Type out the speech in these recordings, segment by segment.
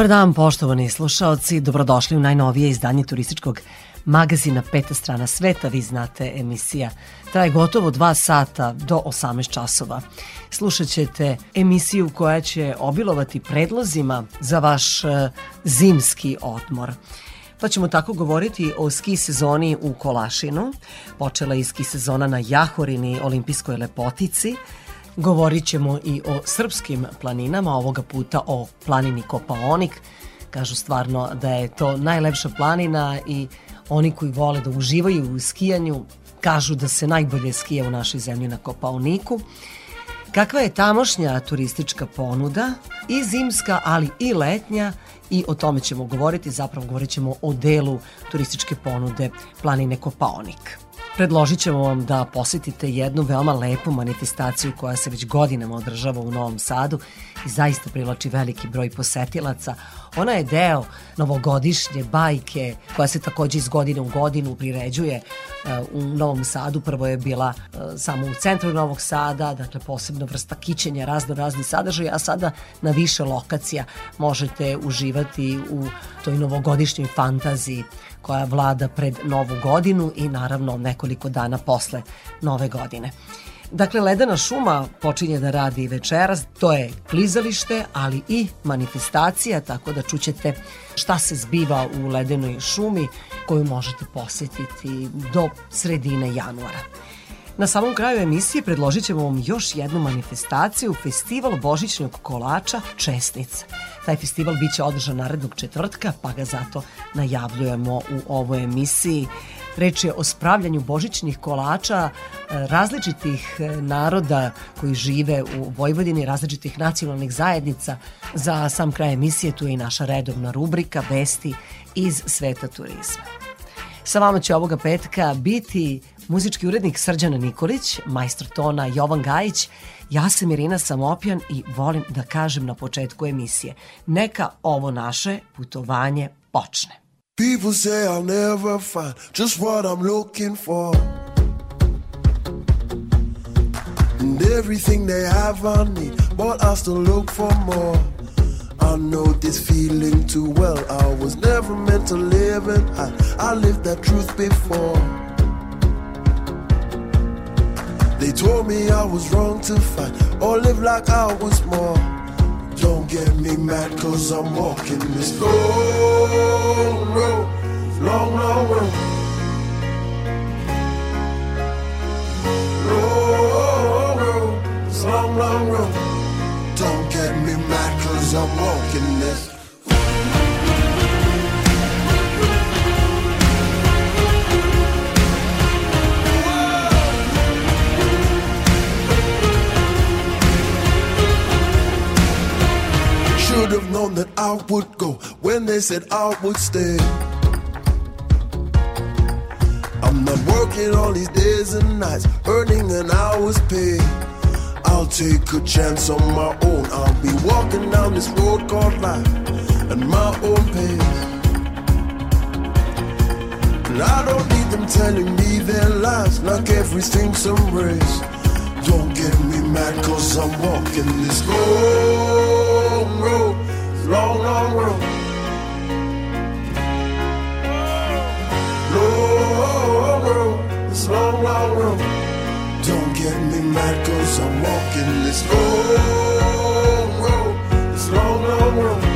Dobar dan, poštovani slušaoci. Dobrodošli u najnovije izdanje turističkog magazina Peta strana sveta. Vi znate, emisija traje gotovo dva sata do 18 časova. Slušat ćete emisiju koja će obilovati predlozima za vaš e, zimski odmor. Pa ćemo tako govoriti o ski sezoni u Kolašinu. Počela je ski sezona na Jahorini, olimpijskoj lepotici – Govorit ćemo i o srpskim planinama, ovoga puta o planini Kopaonik. Kažu stvarno da je to najlepša planina i oni koji vole da uživaju u skijanju kažu da se najbolje skija u našoj zemlji na Kopaoniku. Kakva je tamošnja turistička ponuda i zimska, ali i letnja i o tome ćemo govoriti, zapravo govorit ćemo o delu turističke ponude planine Kopaonik. Predložit ćemo vam da posetite jednu veoma lepu manifestaciju koja se već godinama održava u Novom Sadu i zaista privlači veliki broj posetilaca. Ona je deo novogodišnje bajke koja se takođe iz godine u godinu priređuje e, u Novom Sadu. Prvo je bila e, samo u centru Novog Sada, dakle posebno vrsta kićenja, razno razni sadržaj, a sada na više lokacija možete uživati u toj novogodišnjoj fantaziji koja vlada pred novu godinu i naravno nekoliko dana posle nove godine. Dakle, Ledena šuma počinje da radi večeras, to je klizalište, ali i manifestacija, tako da čućete šta se zbiva u Ledenoj šumi koju možete posetiti do sredine januara. Na samom kraju emisije predložit ćemo vam još jednu manifestaciju, festival Božićnog kolača Česnica. Taj festival biće održan narednog četvrtka, pa ga zato najavljujemo u ovoj emisiji. Reč je o spravljanju božićnih kolača e, različitih e, naroda koji žive u Vojvodini, različitih nacionalnih zajednica. Za sam kraj emisije tu je i naša redovna rubrika Vesti iz sveta turizma. Sa vama će ovoga petka biti muzički urednik Srđana Nikolić, majstor tona Jovan Gajić, ja sam Irina Samopjan i volim da kažem na početku emisije, neka ovo naše putovanje počne. People say I'll never find just what I'm looking for. And everything they have I need But I still look for more. I know this feeling too well I was never meant to live and hide I lived that truth before They told me I was wrong to fight or live like I was more. Don't get me mad cause I'm walking this long road, long, long road. Long road, long, long road. Don't get me mad cause I'm walking this known that I would go when they said I would stay. I'm not working all these days and nights, earning an hour's pay. I'll take a chance on my own. I'll be walking down this road called life at my own pace. And I don't need them telling me their lies like everything's a race. Don't get me mad cause I'm walking this long road long, long road. Long road, this long, long road. Don't get me mad cause I'm walking this long road, this long, long road.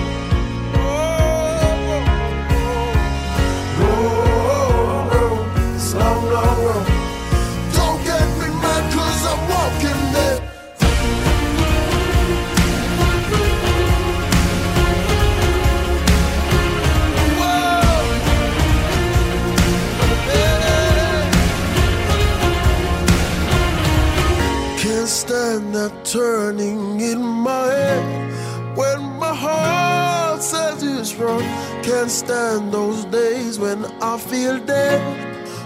Stand that turning in my head when my heart says it's wrong. Can't stand those days when I feel dead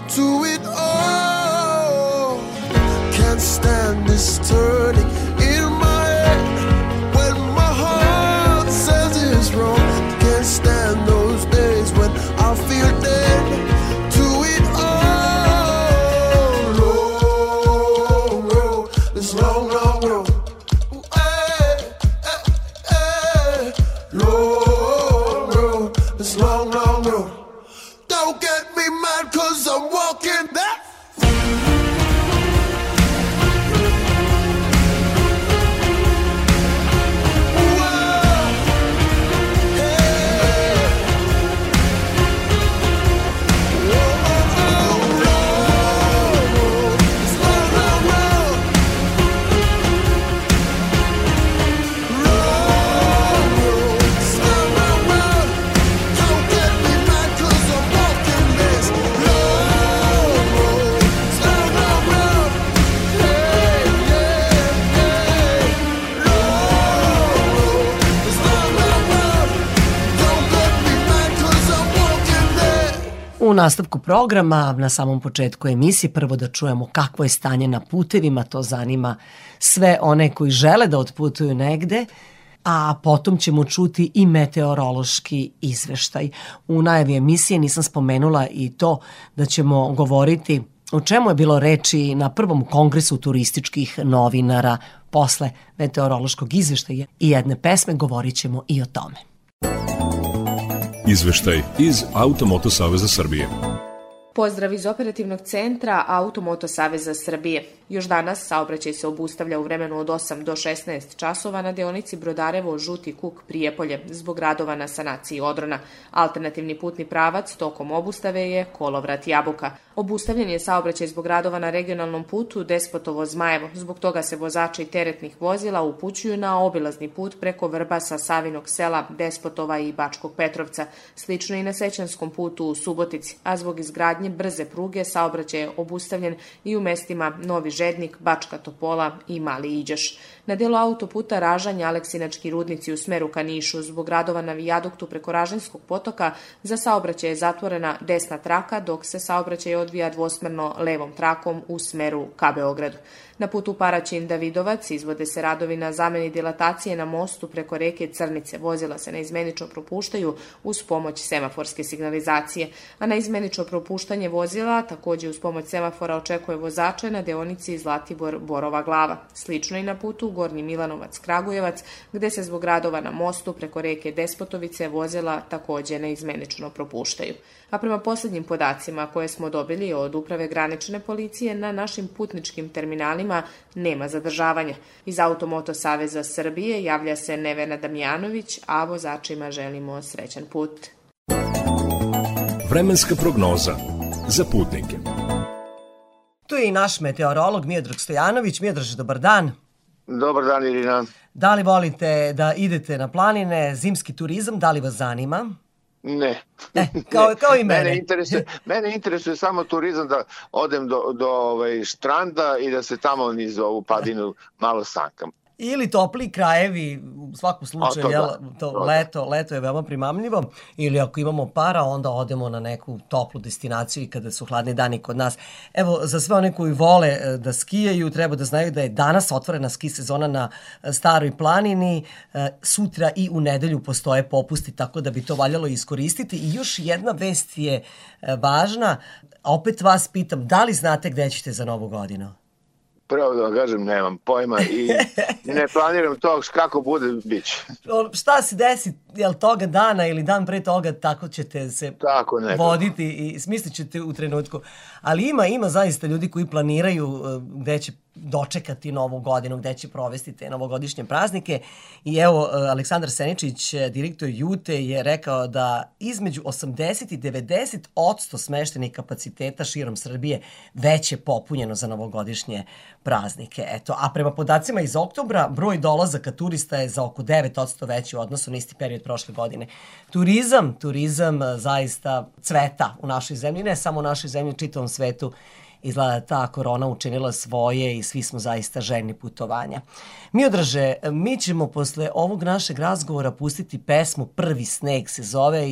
to it all. Can't stand this turning U nastavku programa, na samom početku emisije, prvo da čujemo kakvo je stanje na putevima, to zanima sve one koji žele da otputuju negde, a potom ćemo čuti i meteorološki izveštaj. U najavi emisije nisam spomenula i to da ćemo govoriti o čemu je bilo reči na prvom kongresu turističkih novinara posle meteorološkog izveštaja i jedne pesme govorit ćemo i o tome. Izveštaj iz Automoto Saveza Srbije. Pozdrav iz operativnog centra Automoto Saveza Srbije. Još danas saobraćaj se obustavlja u vremenu od 8 do 16 časova na deonici Brodarevo Žuti Kuk Prijepolje zbog radova na sanaciji odrona. Alternativni putni pravac tokom obustave je Kolovrat Jabuka. Obustavljen je saobraćaj zbog radova na regionalnom putu Despotovo Zmajevo. Zbog toga se vozači teretnih vozila upućuju na obilazni put preko Vrbasa, Savinog sela, Despotova i Bačkog Petrovca. Slično i na Sećanskom putu u Subotici, a zbog izgradnje brze pruge saobraćaj je obustavljen i u mestima Novi Žednik, Bačka Topola i Mali Iđaš. Na delu autoputa Ražanje Aleksinački rudnici u smeru ka Nišu zbog radova na vijaduktu preko Ražanskog potoka za saobraćaj je zatvorena desna traka dok se saobraćaj odvija dvosmerno levom trakom u smeru ka Beogradu. Na putu Paraćin Davidovac izvode se radovi na zameni dilatacije na mostu preko reke Crnice. Vozila se neizmenično propuštaju uz pomoć semaforske signalizacije, a na izmenično propuštanje vozila takođe uz pomoć semafora očekuje vozače na deonici Zlatibor-Borova glava. Slično i na putu Gornji Milanovac-Kragujevac, gde se zbog radova na mostu preko reke Despotovice vozila takođe neizmenično propuštaju. A prema poslednjim podacima koje smo dobili od Uprave granične policije na našim putničkim terminalima nema zadržavanja. Iz Automoto Saveza Srbije javlja se Nevena Damjanović, a vozačima želimo srećan put. Vremenska prognoza za putnike. Tu je i naš meteorolog Miodrag Stojanović. Miodraže, dobar dan. Dobar dan, Irina. Da li volite da idete na planine, zimski turizam, da li vas zanima? Ne. E, kao, kao i mene. Mene interesuje, mene interesuje samo turizam da odem do, do ovaj, štranda i da se tamo niz ovu padinu malo sankam. Ili topli krajevi, u svakom slučaju, to da, jel, to to da. leto, leto je veoma primamljivo, ili ako imamo para, onda odemo na neku toplu destinaciju i kada su hladni dani kod nas. Evo, za sve one koji vole e, da skijaju, treba da znaju da je danas otvorena ski sezona na e, Staroj planini, e, sutra i u nedelju postoje popusti, tako da bi to valjalo iskoristiti. I još jedna vest je važna, opet vas pitam, da li znate gde ćete za novu godinu? Pravo da vam kažem, nemam pojma i ne planiram to kako bude, bit će. Ono, šta se desi, jel toga dana ili dan pre toga, tako ćete se Tako nekako. voditi i smislit ćete u trenutku. Ali ima, ima zaista ljudi koji planiraju uh, gde će dočekati novu godinu, gde će provesti te novogodišnje praznike. I evo, uh, Aleksandar Seničić, uh, direktor Jute, je rekao da između 80 i 90 odsto smeštenih kapaciteta širom Srbije već je popunjeno za novogodišnje praznike. Eto, a prema podacima iz oktobra, broj dolazaka turista je za oko 9% veći u odnosu na isti period prošle godine. Turizam, turizam zaista cveta u našoj zemlji, ne samo u našoj zemlji, čitavom svetu izgleda da ta korona učinila svoje i svi smo zaista željni putovanja. Miodraže, mi ćemo posle ovog našeg razgovora pustiti pesmu Prvi sneg se zove,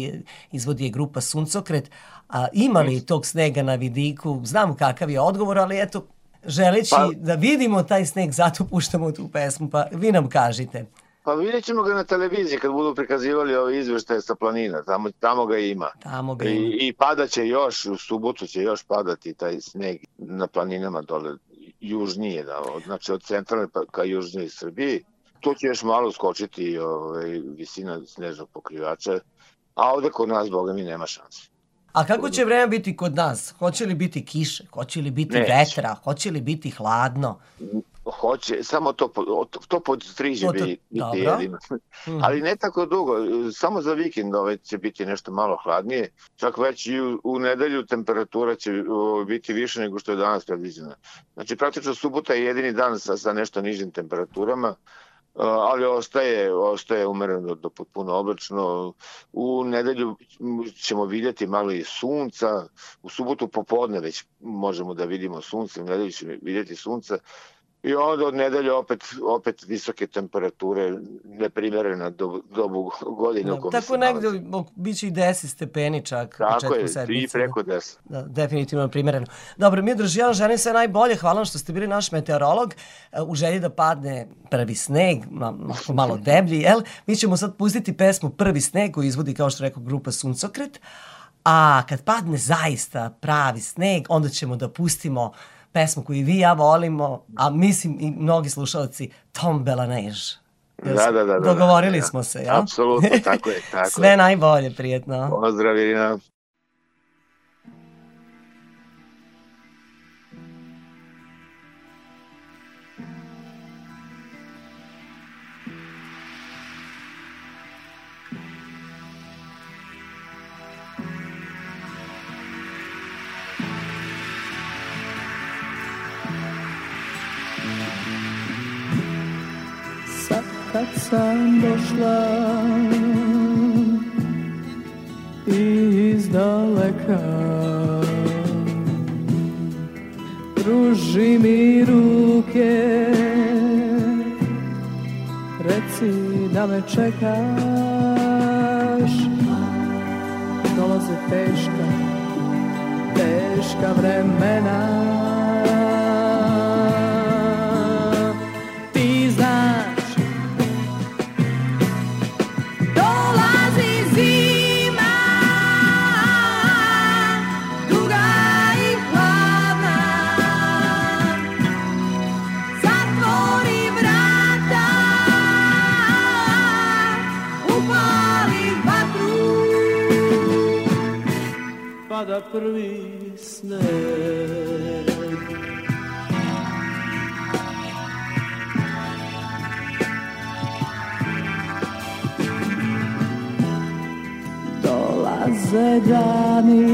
izvodi je grupa Suncokret, a ima li tog snega na vidiku? Znam kakav je odgovor, ali eto, želeći pa, da vidimo taj sneg, zato puštamo tu pesmu, pa vi nam kažite. Pa vidjet ćemo ga na televiziji kad budu prikazivali ove izveštaje sa planina, tamo, tamo ga ima. Tamo ga ima. I, I padaće još, u subotu će još padati taj sneg na planinama dole južnije, da, znači od centralne pa ka južnije Srbiji. Tu će još malo skočiti ovaj, visina snežnog pokrivača, a ovde kod nas, boga mi, nema šanse. A kako će vreme biti kod nas? Hoće li biti kiše? Hoće li biti Neće. vetra? Hoće li biti hladno? Hoće, samo to, to pod striže bi biti jedino. Ali ne tako dugo, samo za vikend ovaj, će biti nešto malo hladnije. Čak već i u, u nedelju temperatura će biti više nego što je danas predviđena. Znači praktično subota je jedini dan sa, sa nešto nižim temperaturama ali ostaje, ostaje umereno do potpuno oblačno. U nedelju ćemo vidjeti malo i sunca, u subotu popodne već možemo da vidimo sunce, u nedelju ćemo vidjeti sunca, I onda od nedelje opet, opet visoke temperature, neprimerena do, dobu godine. Da, tako negde, bit će i 10 stepeni čak. Tako je, sedmice. i preko 10. Da, definitivno primereno. Dobro, mi drži, ja želim sve najbolje, hvala vam što ste bili naš meteorolog, e, u želji da padne prvi sneg, malo, malo deblji, jel? Mi ćemo sad pustiti pesmu Prvi sneg koju izvodi, kao što rekao, grupa Suncokret, a kad padne zaista pravi sneg, onda ćemo da pustimo uh, pesmu koju vi ja volimo, a mislim i mnogi slušalci, Tom Belanež. Da, da, da, da. Dogovorili da, da. smo se, ja? Apsolutno, tako je. Tako Sve je. najbolje, prijetno. Pozdrav, Irina. Sam došla iz daleka. Pruži mi ruke Reci da me čekaš. Dolaze teška, teška vremena prvi sneg Dolaze dani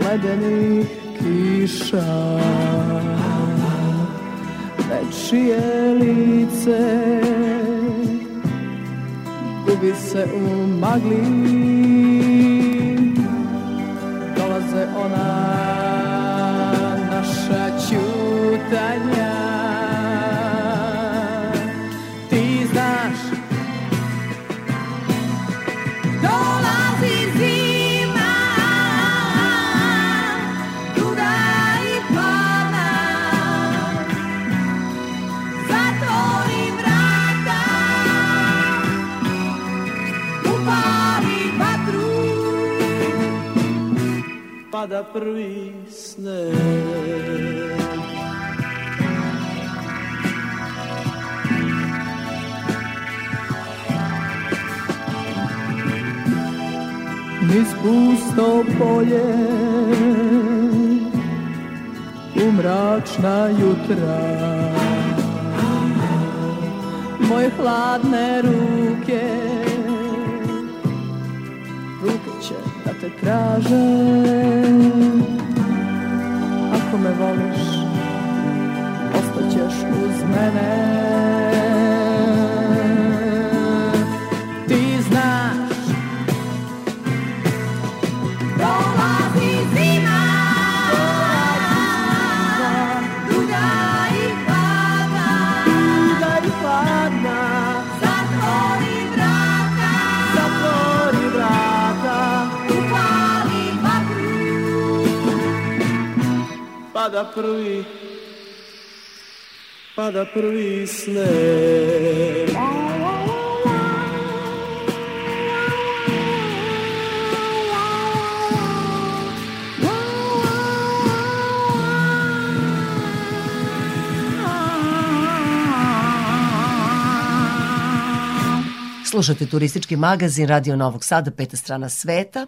ledenih kiša. Nečije lice gubi se u magli dolaze pada prvi sneg. Niz pusto polje u mračna jutra. Moje hladne ruke te traže Ako me voliš, ostaćeš uz mene prvi pada prvi sneg Slušate turistički magazin Radio Novog Sada, peta strana sveta.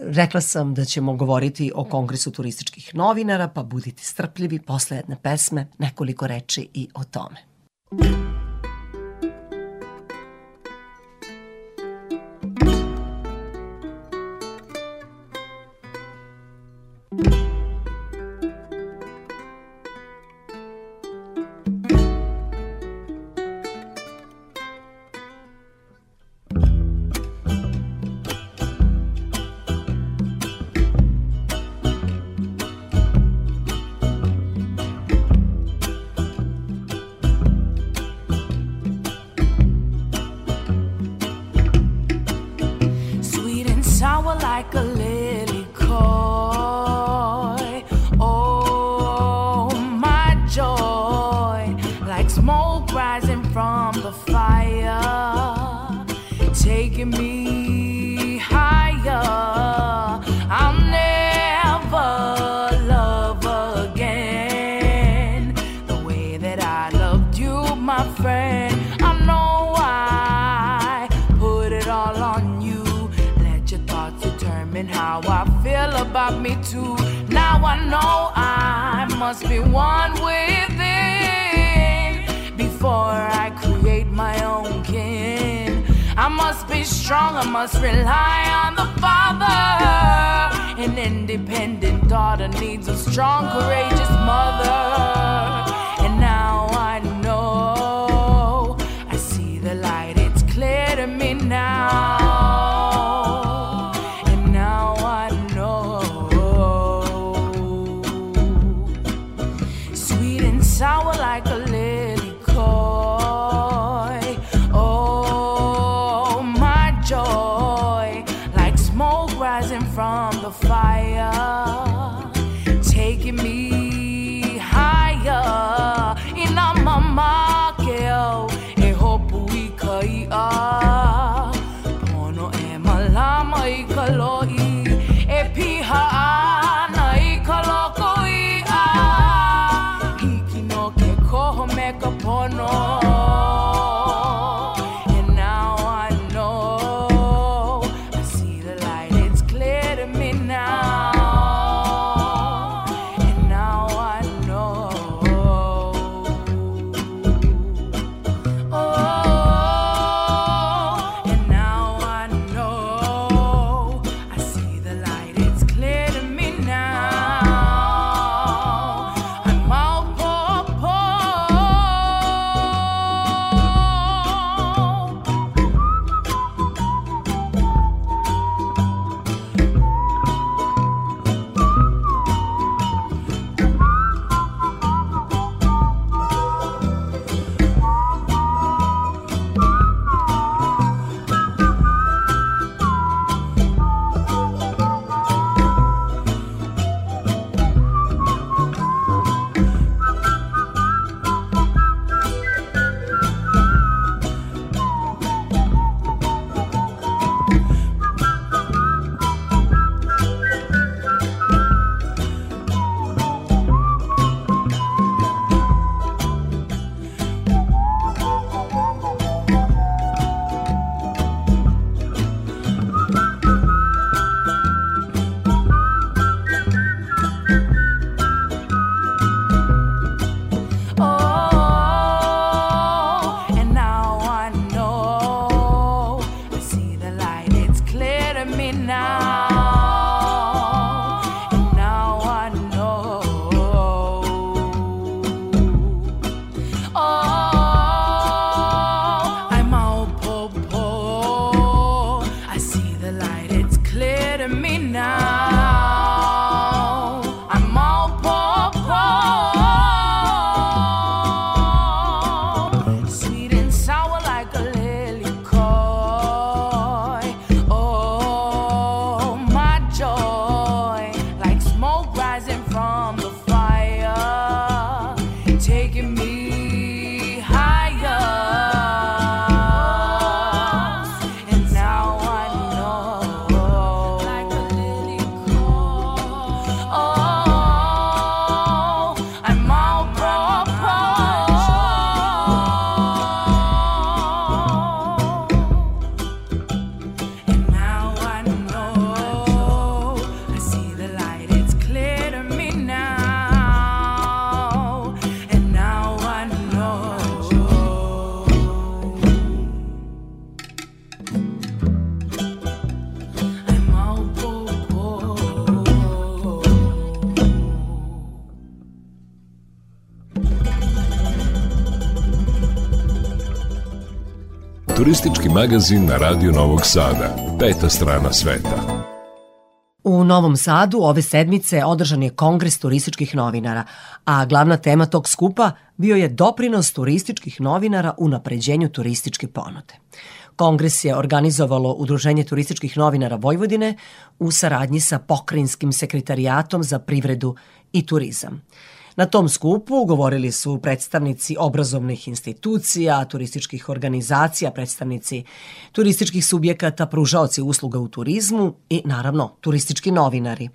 Rekla sam da ćemo govoriti o Kongresu turističkih novinara, pa budite strpljivi posle jedne pesme, nekoliko reči i o tome. Turistički magazin na Radio Novog Sada. Peta strana sveta. U Novom Sadu ove sedmice održan je Kongres turističkih novinara, a glavna tema tog skupa bio je doprinos turističkih novinara u napređenju turističke ponude. Kongres je organizovalo Udruženje turističkih novinara Vojvodine u saradnji sa Pokrajinskim sekretarijatom za privredu i turizam. Na tom skupu govorili su predstavnici obrazovnih institucija, turističkih organizacija, predstavnici turističkih subjekata, pružaoci usluga u turizmu i naravno turistički novinari.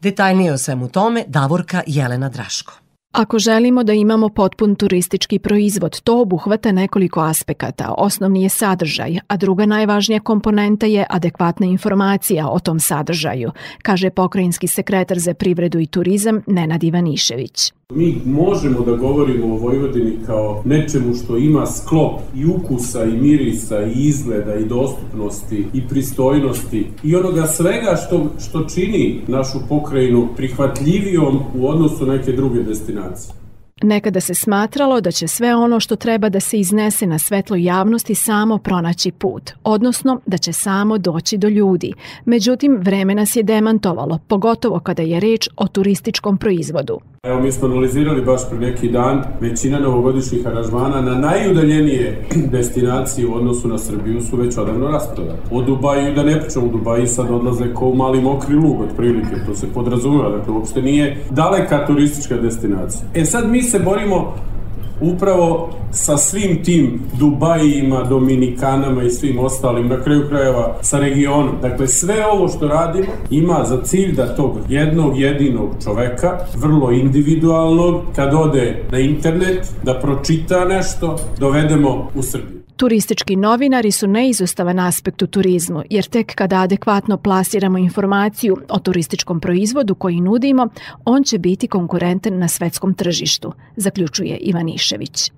Detaljnije o svemu tome Davorka Jelena Draško. Ako želimo da imamo potpun turistički proizvod, to obuhvata nekoliko aspekata. Osnovni je sadržaj, a druga najvažnija komponenta je adekvatna informacija o tom sadržaju, kaže pokrajinski sekretar za privredu i turizam Nenad Ivanišević. Mi možemo da govorimo o Vojvodini kao nečemu što ima sklop i ukusa i mirisa i izgleda i dostupnosti i pristojnosti i onoga svega što, što čini našu pokrajinu prihvatljivijom u odnosu neke druge destinacije. Nekada se smatralo da će sve ono što treba da se iznese na svetlo javnosti samo pronaći put, odnosno da će samo doći do ljudi. Međutim, vreme nas je demantovalo, pogotovo kada je reč o turističkom proizvodu. Evo mi smo analizirali baš pre neki dan većina novogodišnjih aranžmana na najudaljenije destinacije u odnosu na Srbiju su već odavno rasprodate. O Dubaju, da ne pričam u Dubaju, sad odlaze ko u mali mokri lug otprilike, to se podrazumeva, dakle uopšte nije daleka turistička destinacija. E sad mi se borimo upravo sa svim tim Dubajima, Dominikanama i svim ostalim, na kraju krajeva sa regionom. Dakle, sve ovo što radimo ima za cilj da tog jednog jedinog čoveka, vrlo individualnog, kad ode na internet, da pročita nešto, dovedemo u Srbiju. Turistički novinari su neizostavan aspekt u turizmu, jer tek kada adekvatno plasiramo informaciju o turističkom proizvodu koji nudimo, on će biti konkurentan na svetskom tržištu, zaključuje Ivanišević.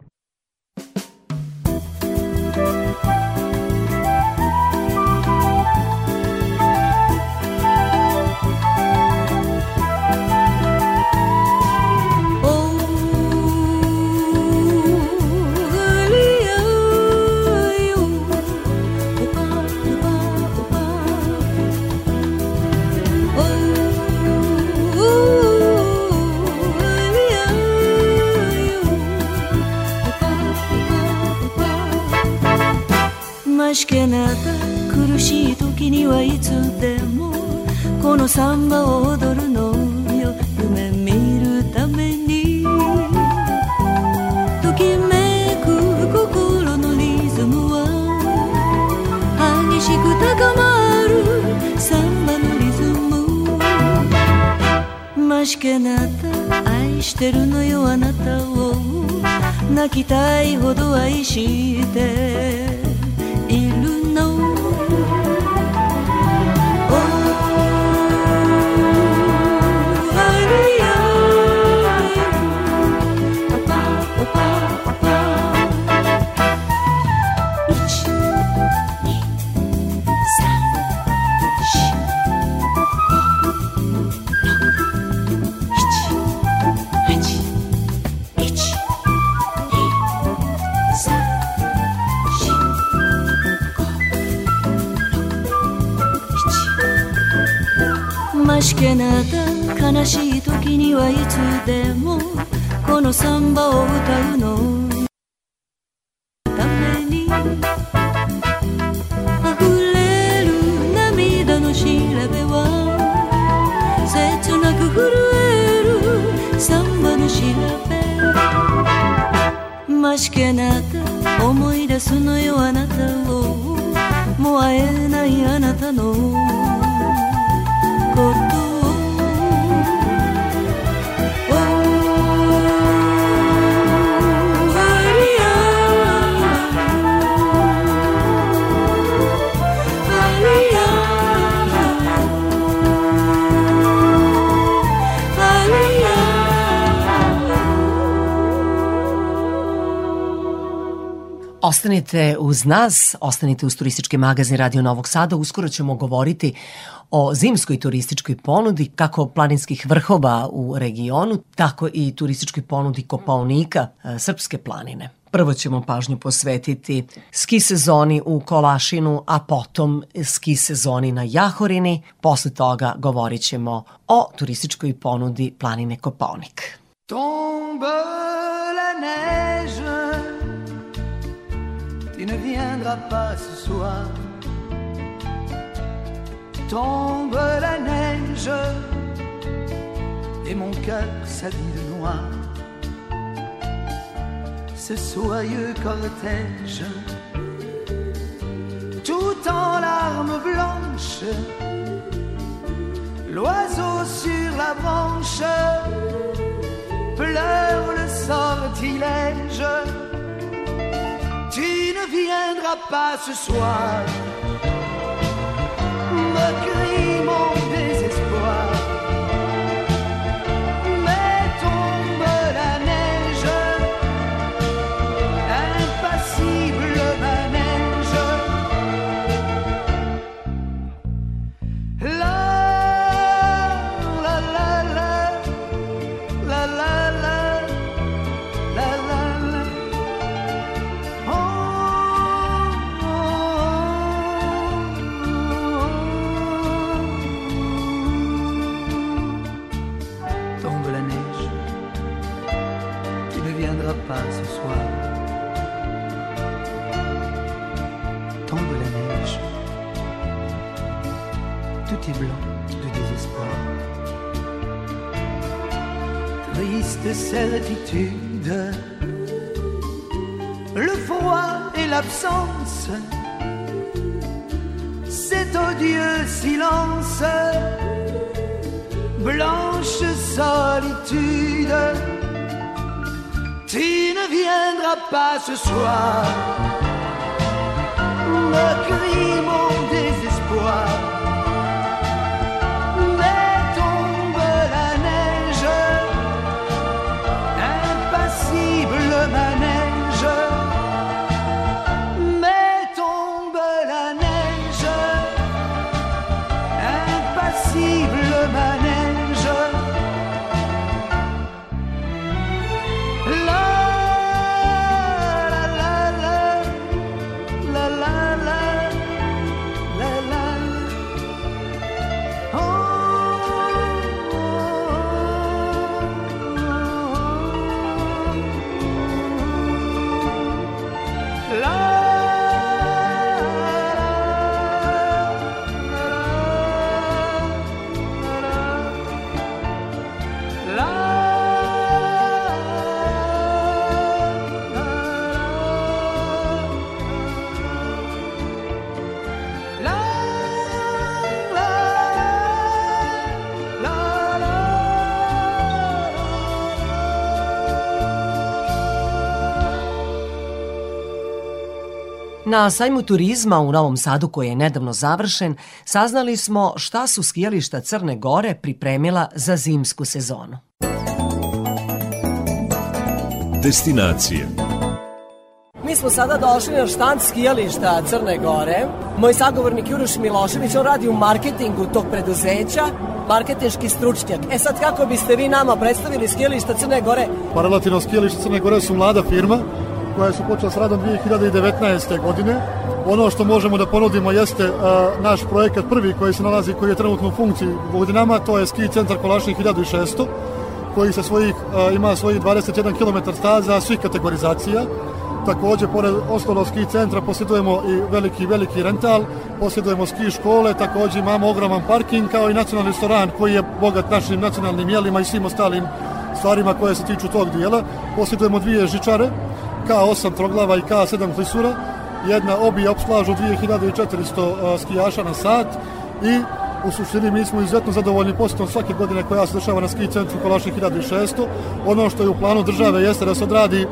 しけなた苦しい時にはいつでもこのサンバを踊るのよ夢見るために。ときめく心のリズムは激しく高まるサンバのリズムましけなた愛してるのよあなたを。泣きたいほど愛して。一路浓。しけなった悲しい時にはいつでもこのサンバを歌うの。ために溢れる涙の調べは切なく震えるサンバの調べ。ましけなった思い出すのよあなたを。もう会えないあなたの。Ostanite uz nas, ostanite uz turistički magazin Radio Novog Sada. Uskoro ćemo govoriti o zimskoj turističkoj ponudi, kako planinskih vrhova u regionu, tako i turističkoj ponudi Kopaonika, e, Srpske planine. Prvo ćemo pažnju posvetiti ski sezoni u Kolašinu, a potom ski sezoni na Jahorini. Posle toga govorit ćemo o turističkoj ponudi planine Koponik. Tombe la neige Tu ne viendras pas ce soir Tombe la neige Et mon cœur s'habille noir Ce soyeux cortège Tout en larmes blanches L'oiseau sur la branche pleure le sortilège. Tu ne viendras pas ce soir, me crie mon de certitude. Le froid et l'absence, cet odieux silence, blanche solitude. Tu ne viendras pas ce soir, me crie mon désespoir. Na sajmu turizma u Novom Sadu koji je nedavno završen, saznali smo šta su skijališta Crne Gore pripremila za zimsku sezonu. Destinacije Mi smo sada došli na štand skijališta Crne Gore. Moj sagovornik Juroš Milošević, on radi u marketingu tog preduzeća, marketinški stručnjak. E sad, kako biste vi nama predstavili skijališta Crne Gore? Pa relativno skijališta Crne Gore su mlada firma koja su počela s radom 2019. godine. Ono što možemo da ponudimo jeste naš projekat prvi koji se nalazi, koji je trenutno u funkciji godinama, to je ski centar Kolašnik 1600 koji sa svojih, ima svojih 21 km staza svih kategorizacija. Takođe, pored osnovnog ski centra posjedujemo i veliki, veliki rental, posjedujemo ski škole, takođe imamo ogroman parking kao i nacionalni restoran koji je bogat našim nacionalnim jelima i svim ostalim stvarima koje se tiču tog dijela. Posjedujemo dvije žičare, K8 troglava i K7 klisura. Jedna obi opslažu 2400 skijaša na sat i u suštini mi smo izuzetno zadovoljni posjetom svake godine koja se dešava na ski centru Kolašnik 1600. Ono što je u planu države jeste da se odradi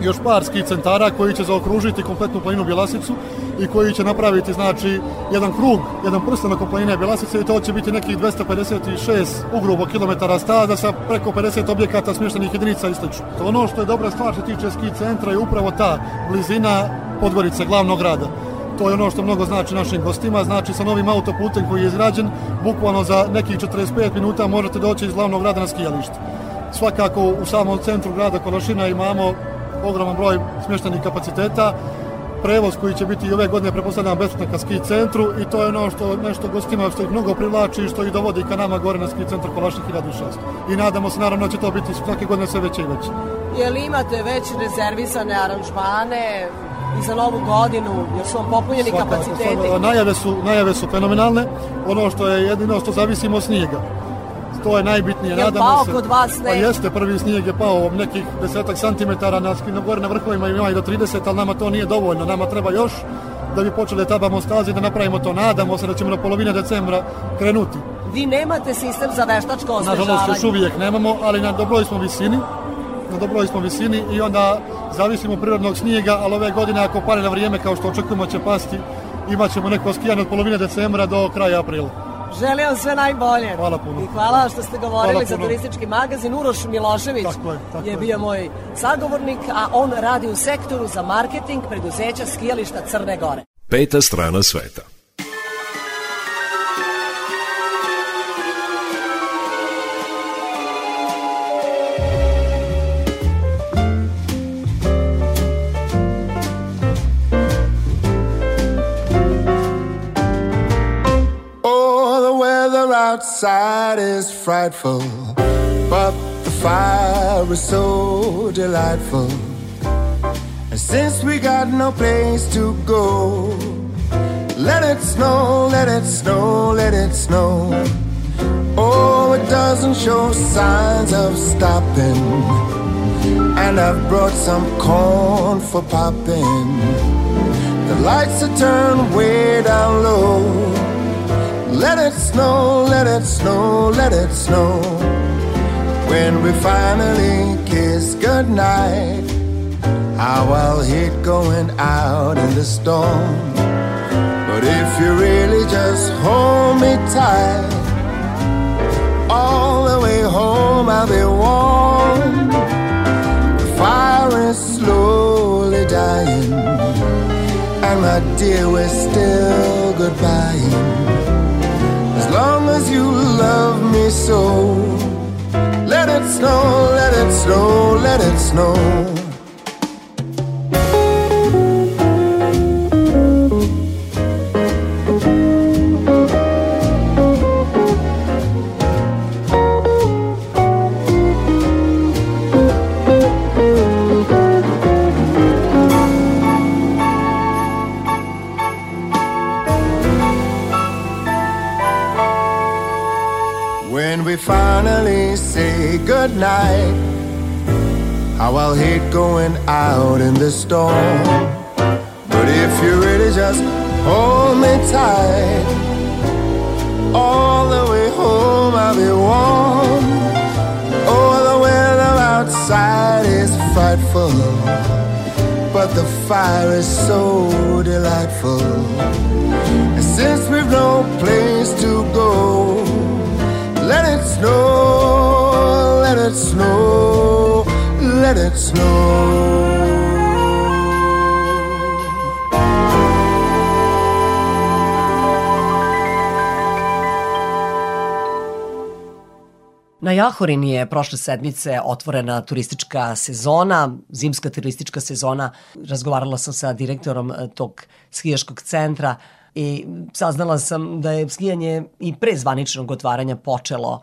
još par ski centara koji će zaokružiti kompletnu planinu Bjelasicu i koji će napraviti znači jedan krug, jedan prsten oko planine Bjelasice i to će biti nekih 256 ugrubo kilometara staza sa preko 50 objekata smještenih jedinica i slično. Ono što je dobra stvar što tiče ski centra je upravo ta blizina Podgorice, glavnog grada. To je ono što mnogo znači našim gostima, znači sa novim autoputem koji je izrađen, bukvalno za nekih 45 minuta možete doći iz glavnog grada na skijalište. Svakako u samom centru grada Kolašina imamo ogroman broj smještenih kapaciteta, prevoz koji će biti i ove godine prepostavljam besplatno ka ski centru i to je ono što nešto gostima što ih mnogo privlači i što ih dovodi ka nama gore na ski centar Kolašnik 1600. I nadamo se naravno da će to biti svake godine sve veće i veće. Je li imate već rezervisane aranžmane i za novu godinu, jer su vam popunjeni Svaka, kapaciteti? Najave su, najave su fenomenalne, ono što je jedino što zavisimo od snijega to je najbitnije. Je pao se, kod vas sneg? Pa jeste, prvi snijeg je pao nekih desetak santimetara, na, na gore na vrhovima ima i do 30, ali nama to nije dovoljno, nama treba još da bi počeli tabamo stazi da napravimo to. Nadamo se da ćemo na polovine decembra krenuti. Vi nemate sistem za veštačko osvežavanje? Nažalost, još uvijek nemamo, ali na dobroj smo visini na dobroj smo visini i onda zavisimo prirodnog snijega, ali ove godine ako pare na vrijeme kao što očekujemo će pasti, imat ćemo neko skijanje od polovine decembra do kraja aprila. Želim vam sve najbolje. Hvala puno. I hvala što ste govorili za turistički magazin. Uroš Milošević tako je, tako je bio moj sagovornik, a on radi u sektoru za marketing preduzeća skijališta Crne Gore. Peta strana sveta. Outside is frightful, but the fire is so delightful. And since we got no place to go, let it snow, let it snow, let it snow. Oh, it doesn't show signs of stopping. And I've brought some corn for popping. The lights are turned way down low. Let it snow, let it snow, let it snow. When we finally kiss goodnight, how I'll hate going out in the storm. But if you really just hold me tight, all the way home I'll be warm. The fire is slowly dying, and my dear, we're still goodbye long as you love me so. Let it snow, let it snow, let it snow. Night. How I'll hate going out in the storm. But if you really just hold me tight, all the way home I'll be warm. Oh, the weather outside is frightful, but the fire is so delightful. And since we've no place to go, let it snow let it snow, let it snow. Na Jahorini je prošle sedmice otvorena turistička sezona, zimska turistička sezona. Razgovarala sam sa direktorom eh, tog skijaškog centra i saznala sam da je skijanje i pre zvaničnog otvaranja počelo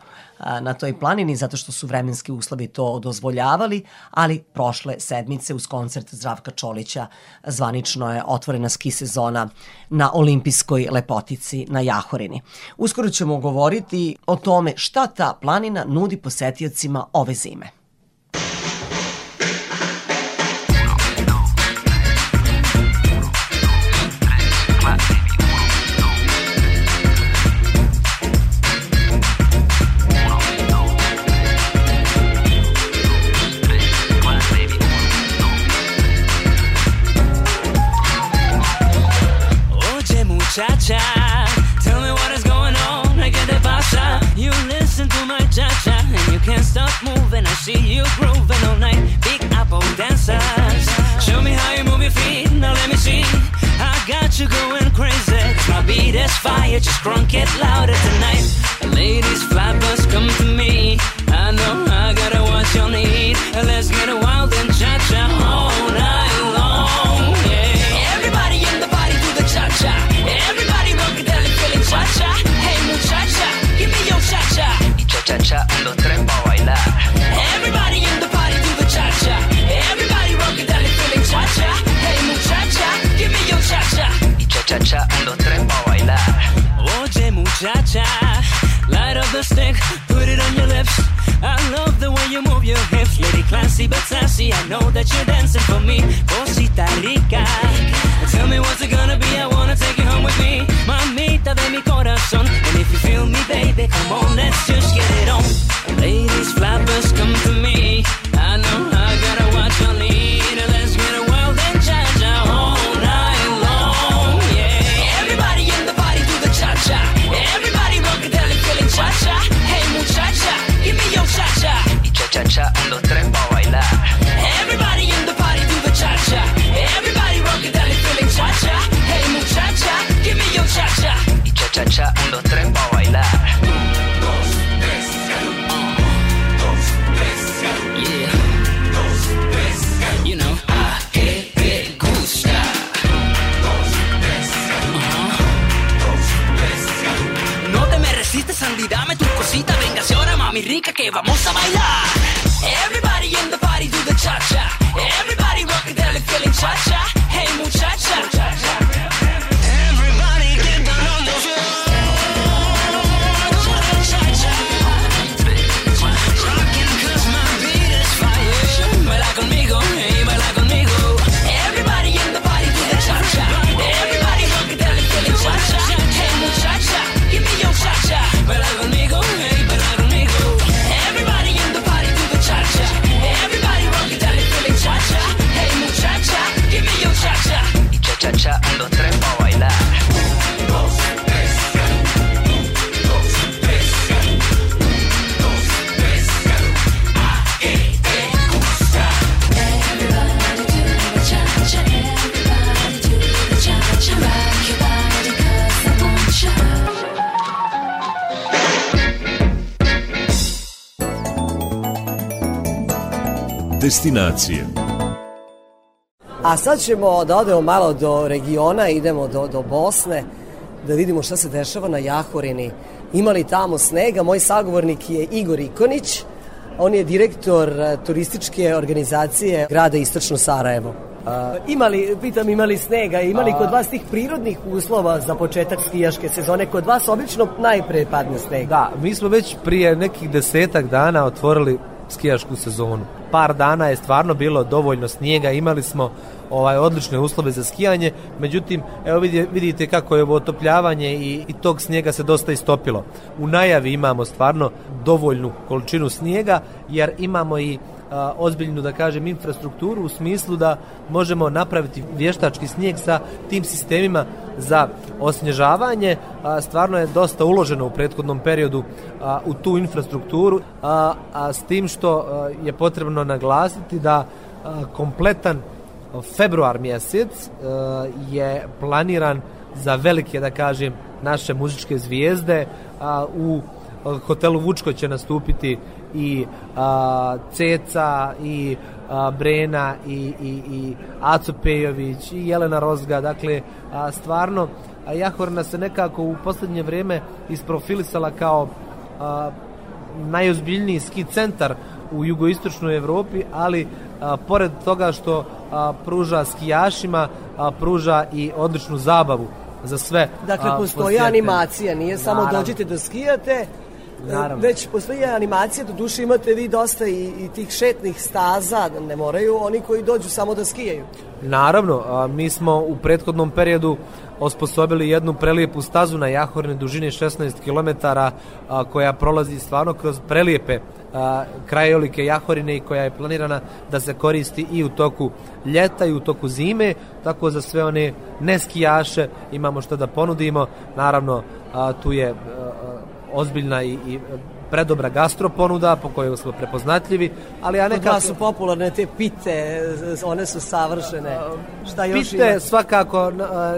na toj planini zato što su vremenski uslovi to dozvoljavali, ali prošle sedmice uz koncert Zdravka Čolića zvanično je otvorena ski sezona na olimpijskoj lepotici na Jahorini. Uskoro ćemo govoriti o tome šta ta planina nudi posetiocima ove zime. see you grooving all night. Big apple dancers. Show me how you move your feet. Now let me see. I got you going crazy. Cause my beat is fire. Just crunk it louder tonight. Ladies, flappers, come to me. I know I gotta watch your need. Let's get wild and cha cha all night long. Yeah. Everybody in the body do the cha cha. Everybody rock it down and feeling cha cha. Hey, muchacha, give me your cha cha cha-cha, los tres pa' bailar. Everybody in the party do the cha-cha. Everybody rock it, dale, feeling cha-cha. Hey, muchacha, give me your cha-cha. Y cha-cha-cha, los tres pa' bailar. Oye, muchacha, light up the stick, put it on your lips. I love the way you move your hips, lady classy but sassy. I know that you're dancing for me, cosita rica. Tell me what's it gonna be? I wanna take mamita de mi corazón. And if you feel me, baby, come on, let's just get it on. Ladies, flappers, come to me. I know I gotta watch your lead. Let's get a wild and cha-cha all night long. Yeah, everybody in the party do the cha-cha. Everybody rock it, tell feeling cha-cha. Hey muchacha, give me your cha-cha. Y cha cha cha, un, dos, tres, Cacha 123 Destinacije. A sad ćemo da odemo malo do regiona, idemo do, do Bosne, da vidimo šta se dešava na Jahorini. Ima li tamo snega? Moj sagovornik je Igor Ikonić, on je direktor eh, turističke organizacije grada Istočno Sarajevo. A, ima li, pitam, ima li snega, ima li kod vas tih prirodnih uslova za početak skijaške sezone? Kod vas obično najpre padne sneg. Da, mi smo već prije nekih desetak dana otvorili skijašku sezonu. Par dana je stvarno bilo dovoljno snijega, imali smo ovaj odlične uslove za skijanje, međutim, evo vidite kako je ovo otopljavanje i, i tog snijega se dosta istopilo. U najavi imamo stvarno dovoljnu količinu snijega, jer imamo i a, ozbiljnu, da kažem, infrastrukturu u smislu da možemo napraviti vještački snijeg sa tim sistemima za osnježavanje. A, stvarno je dosta uloženo u prethodnom periodu a, u tu infrastrukturu, a, a s tim što a, je potrebno naglasiti da a, kompletan februar mjesec a, je planiran za velike, da kažem, naše muzičke zvijezde. A, u hotelu Vučko će nastupiti i a, Ceca i a, Brena i, i, i Aco Pejović i Jelena Rozga dakle a, stvarno a Jahorna se nekako u poslednje vreme isprofilisala kao a, najozbiljniji ski centar u jugoistočnoj Evropi, ali a, pored toga što a, pruža skijašima, a, pruža i odličnu zabavu za sve. Dakle, postoji animacija, nije samo Naravno. dođite da skijate, Naravno. Već postoji animacija, do duše imate vi dosta i, i tih šetnih staza, ne moraju oni koji dođu samo da skijaju. Naravno, a, mi smo u prethodnom periodu osposobili jednu prelijepu stazu na Jahorne dužine 16 km a, koja prolazi stvarno kroz prelijepe a, krajolike Jahorine i koja je planirana da se koristi i u toku ljeta i u toku zime, tako za sve one neskijaše imamo što da ponudimo. Naravno, a, tu je a, a, ozbiljna i, i predobra gastroponuda po kojoj smo prepoznatljivi, ali ja Kod nekako... vas su popularne te pite, one su savršene. Šta još Pite ima? svakako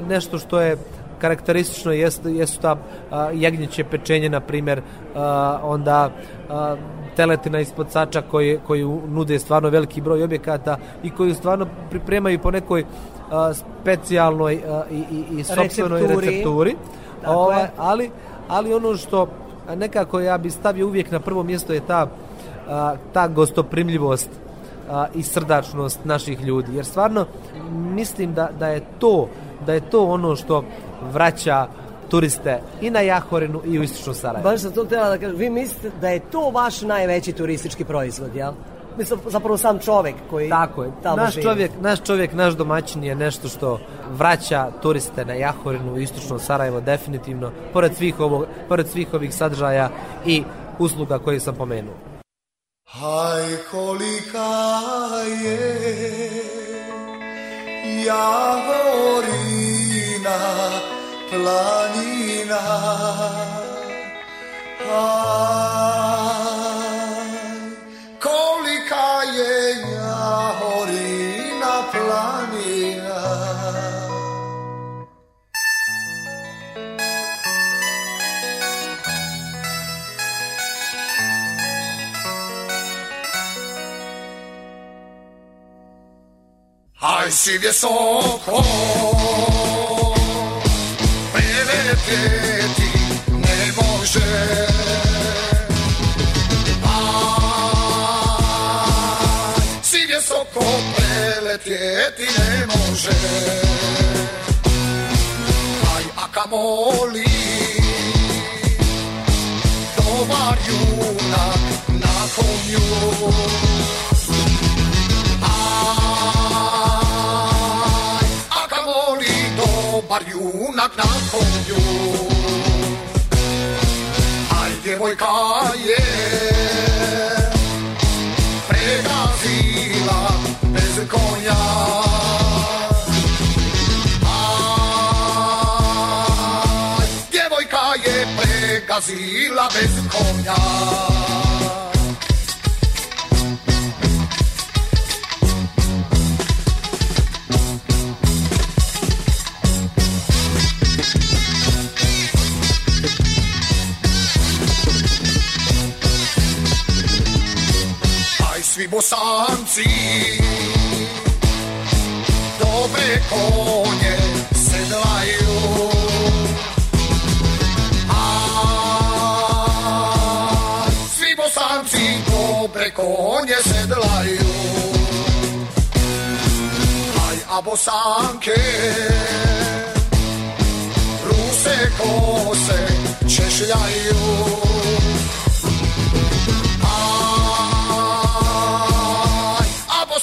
nešto što je karakteristično jesu, jesu ta a, jagnjeće pečenje, na primjer, a, onda a, teletina ispod sača koji, koji nude stvarno veliki broj objekata i koji stvarno pripremaju po nekoj a, specijalnoj a, i, i, i sopstvenoj Recepturi. recepturi. Tako Ovaj, je. ali, ali ono što nekako ja bi stavio uvijek na prvo mjesto je ta, ta gostoprimljivost i srdačnost naših ljudi. Jer stvarno mislim da, da je to da je to ono što vraća turiste i na Jahorinu i u istočnom Sarajevu. Baš sam to htjela da kažem, vi mislite da je to vaš najveći turistički proizvod, jel? Mislim, zapravo sam čovek koji Tako je. tamo Naš živi. čovjek, naš čovjek, naš domaćin je nešto što vraća turiste na Jahorinu istočno Sarajevo definitivno, pored svih, ovog, pored svih ovih sadržaja i usluga koje sam pomenuo. Aj kolika je Javorina planina Aj айси високо. Прилететь не может. Айси високо прилететь не может. Ай, акамоли, добар юнак на коню. Dobar junak na konju Aj, djevojka je pregazila bez konja Aj, djevojka je pregazila bez konja svý bosánci. dobre kone sedlajú. A svý bosánci dobre kone sedlajú. Aj a bosánke ruse kose češľajú.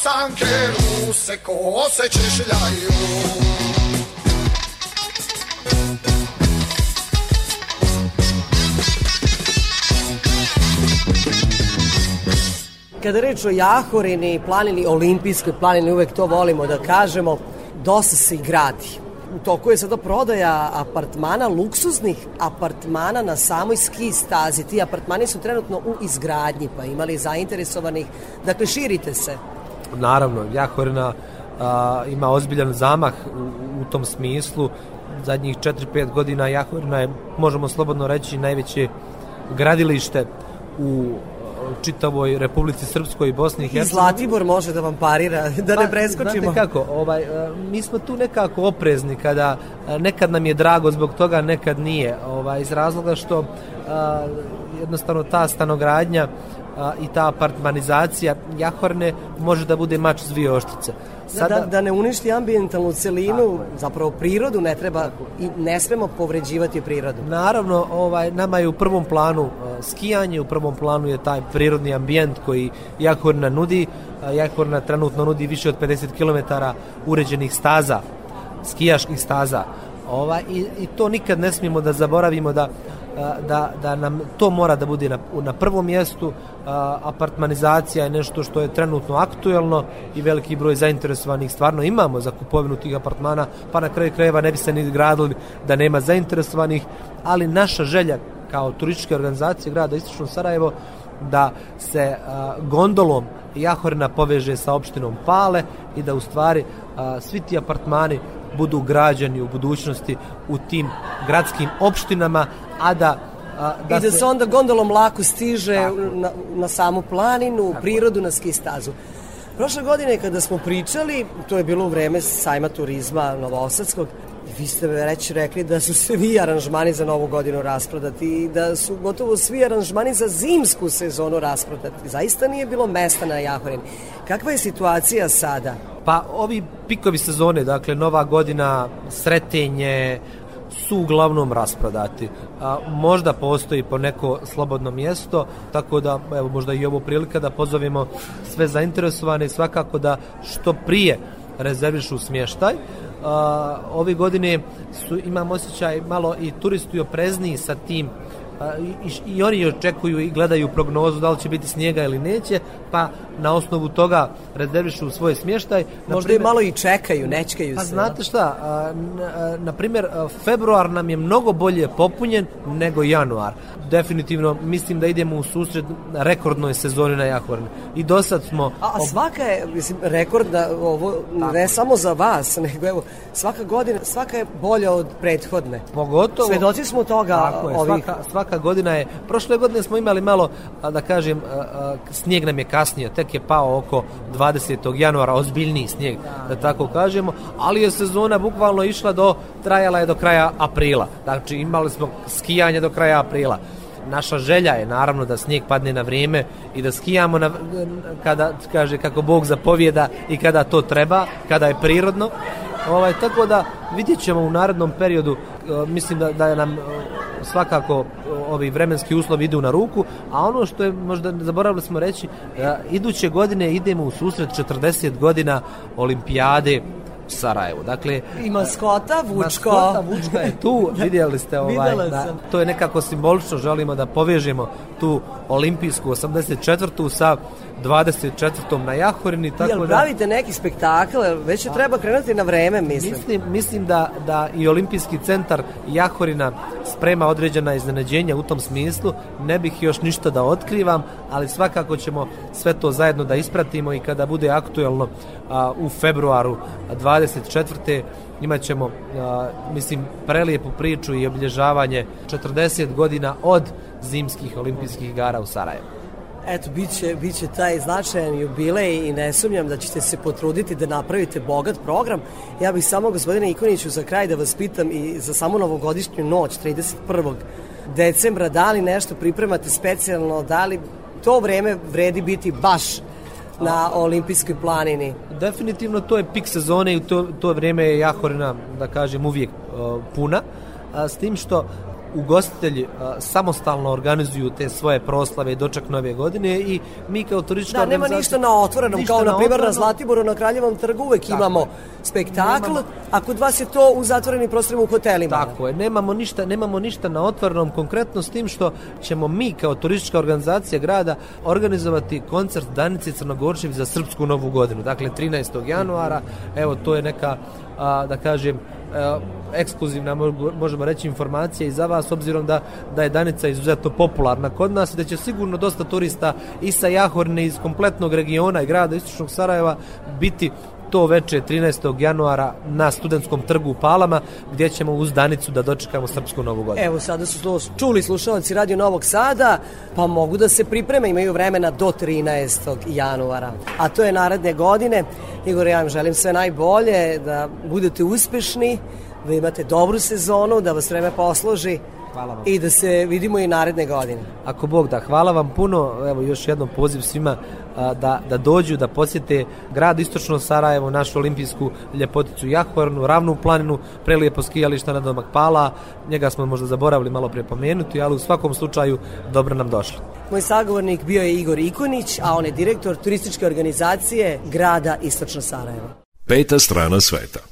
Bosanke ruse kose češljaju Kada reč o Jahorini, planini, olimpijskoj planini, uvek to volimo da kažemo, dosta se i gradi. U toku je sada prodaja apartmana, luksuznih apartmana na samoj ski stazi. Ti apartmani su trenutno u izgradnji, pa imali zainteresovanih. Dakle, širite se. Naravno, Jahorina a, ima ozbiljan zamah u, u tom smislu. Zadnjih 4-5 godina Jahorina je, možemo slobodno reći, najveće gradilište u čitavoj Republici Srpskoj i Bosni i I Hercegovini. Zlatibor može da vam parira, da ne preskočimo. Znate kako, ovaj, mi smo tu nekako oprezni kada nekad nam je drago zbog toga, nekad nije. Ovaj, iz razloga što a, jednostavno ta stanogradnja a, i ta apartmanizacija Jahorne može da bude mač s dvije oštice. Da, da, da ne uništi ambientalnu celinu, zapravo prirodu ne treba i ne smemo povređivati prirodu. Naravno, ovaj nama je u prvom planu uh, skijanje, u prvom planu je taj prirodni ambijent koji Jahorna nudi. Uh, Jahorna trenutno nudi više od 50 km uređenih staza, skijaških staza. Ovaj, i, I to nikad ne smijemo da zaboravimo da da, da nam to mora da bude na, na prvom mjestu. Apartmanizacija je nešto što je trenutno aktuelno i veliki broj zainteresovanih stvarno imamo za kupovinu tih apartmana, pa na kraju krajeva ne bi se ni gradili da nema zainteresovanih, ali naša želja kao turističke organizacije grada Istočno Sarajevo da se gondolom Jahorina poveže sa opštinom Pale i da u stvari svi ti apartmani budu građani u budućnosti u tim gradskim opštinama, a da a, da I da se, se onda gondolom lako stiže na, na samu planinu, u prirodu, na ski stazu. Prošle godine kada smo pričali, to je bilo u vreme sajma turizma Novosadskog, vi ste već rekli da su svi aranžmani za novu godinu rasprodati i da su gotovo svi aranžmani za zimsku sezonu rasprodati. Zaista nije bilo mesta na Jahorin. Kakva je situacija sada? Pa ovi pikovi sezone, dakle nova godina, sretenje, su uglavnom rasprodati. A, možda postoji po neko slobodno mjesto, tako da evo možda i ovo prilika da pozovemo sve zainteresovane i svakako da što prije rezervišu smještaj. Ove godine su, imam osjećaj malo i turisti oprezniji sa tim pa i, i oni očekuju i gledaju prognozu da li će biti snijega ili neće, pa na osnovu toga rezervišu svoj smještaj. Možda primjer, i malo i čekaju, nečkaju pa se. Pa znate šta, na, na primjer, februar nam je mnogo bolje popunjen nego januar. Definitivno mislim da idemo u susret rekordnoj sezoni na Jahorne. I do sad smo... A, a svaka je, mislim, rekordna, ovo, Tako. ne samo za vas, nego evo, svaka godina, svaka je bolja od prethodne. Pogotovo... Svedoci smo toga Tako je, ovih... svaka, svaka godina je... Prošle godine smo imali malo, da kažem, snijeg nam je kasnije, tek je pao oko 20. januara, ozbiljniji snijeg, da tako kažemo, ali je sezona bukvalno išla do, trajala je do kraja aprila. Znači imali smo skijanje do kraja aprila. Naša želja je naravno da snijeg padne na vrijeme i da skijamo na, kada, kaže, kako Bog zapovjeda i kada to treba, kada je prirodno. Ovaj, tako da vidjet ćemo u narednom periodu, mislim da, da nam svakako ovi vremenski uslovi idu na ruku, a ono što je možda zaboravili smo reći, iduće godine idemo u susret 40 godina olimpijade Sarajevu. Dakle, i maskota Vučko. Maskota Vučka je tu, vidjeli ste ovaj, da, to je nekako simbolično, želimo da povežemo tu olimpijsku 84. sa 24. na Jahorini. Tako Jel pravite da, neki spektakl, već je treba krenuti na vreme, mislim. Mislim, mislim da, da i Olimpijski centar Jahorina sprema određena iznenađenja u tom smislu. Ne bih još ništa da otkrivam, ali svakako ćemo sve to zajedno da ispratimo i kada bude aktuelno a, u februaru 24 imat ćemo, a, mislim, prelijepu priču i obilježavanje 40 godina od zimskih olimpijskih igara u Sarajevu. Eto, bit će, bit će taj značajan jubilej i ne sumnjam da ćete se potruditi da napravite bogat program. Ja bih samo, gospodine Ikoniću, za kraj da vas pitam i za samo novogodišnju noć, 31. decembra, da li nešto pripremate specijalno, da li to vreme vredi biti baš na olimpijskoj planini? Definitivno to je pik sezone i to, to vreme je Jahorina, da kažem, uvijek uh, puna. A, s tim što ugostitelji a, samostalno organizuju te svoje proslave i doček nove godine i mi kao turistička da, organizacija... Da, nema ništa na otvorenom, kao na, na primjer na Zlatiboru, na Kraljevom trgu uvek Tako. imamo spektakl, nemamo... a kod vas je to u zatvorenim prostorima u hotelima. Tako je, nemamo ništa, nemamo ništa na otvorenom, konkretno s tim što ćemo mi kao turistička organizacija grada organizovati koncert Danice Crnogorčevi za Srpsku novu godinu, dakle 13. januara, evo to je neka, a, da kažem, a, ekskluzivna, možemo reći, informacija i za vas, obzirom da, da je Danica izuzetno popularna kod nas i da će sigurno dosta turista i sa Jahorne iz kompletnog regiona i grada Istočnog Sarajeva biti to veče 13. januara na studentskom trgu u Palama gdje ćemo uz Danicu da dočekamo Srpsku novu godinu. Evo sada su to čuli slušalci Radio Novog Sada, pa mogu da se pripreme, imaju vremena do 13. januara. A to je naredne godine. Igor, ja vam želim sve najbolje, da budete uspešni, da imate dobru sezonu, da vas vreme posloži. Hvala vam. I da se vidimo i naredne godine. Ako Bog da, hvala vam puno. Evo još jednom poziv svima a, da, da dođu, da posjete grad Istočno Sarajevo, našu olimpijsku ljepoticu Jahornu, ravnu planinu, prelijepo skijališta na domak Pala. Njega smo možda zaboravili malo pre pomenuti, ali u svakom slučaju dobro nam došli. Moj sagovornik bio je Igor Ikonić, a on je direktor turističke organizacije grada Istočno Sarajevo. Peta strana sveta.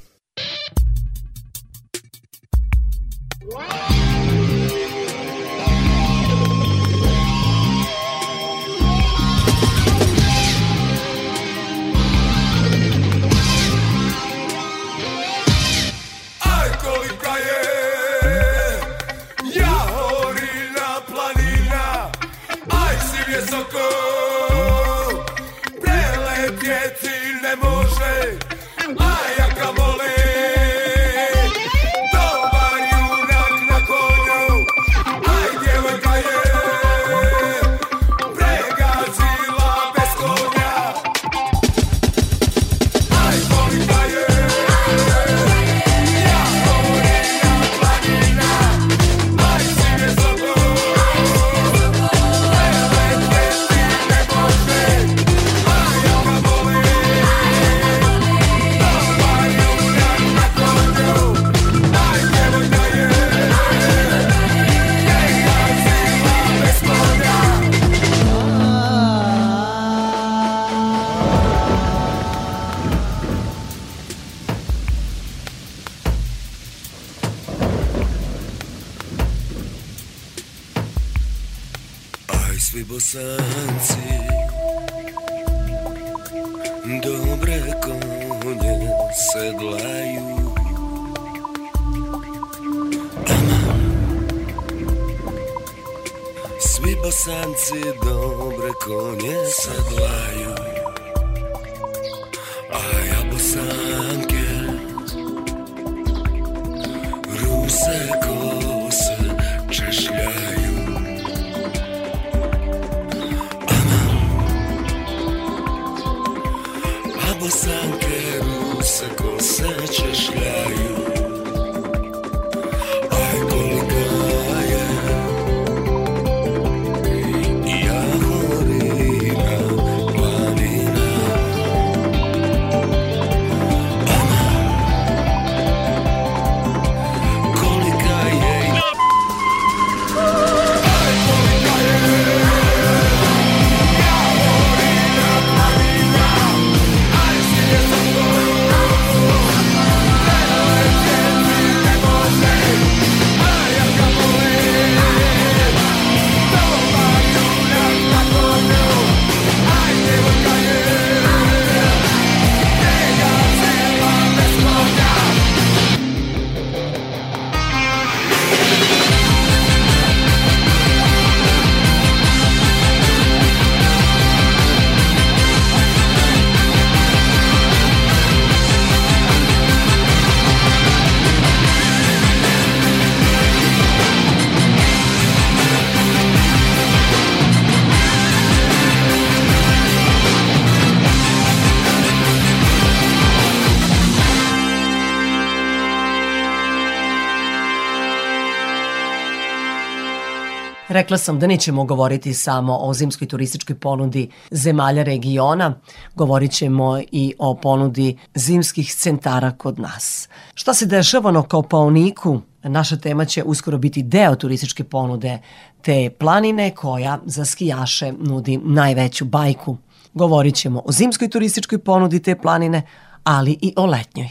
Rekla sam da nećemo govoriti samo o zimskoj turističkoj ponudi zemalja regiona, govorit ćemo i o ponudi zimskih centara kod nas. Šta se dešava na Kopaoniku? Naša tema će uskoro biti deo turističke ponude te planine koja za skijaše nudi najveću bajku. Govorit ćemo o zimskoj turističkoj ponudi te planine, ali i o letnjoj.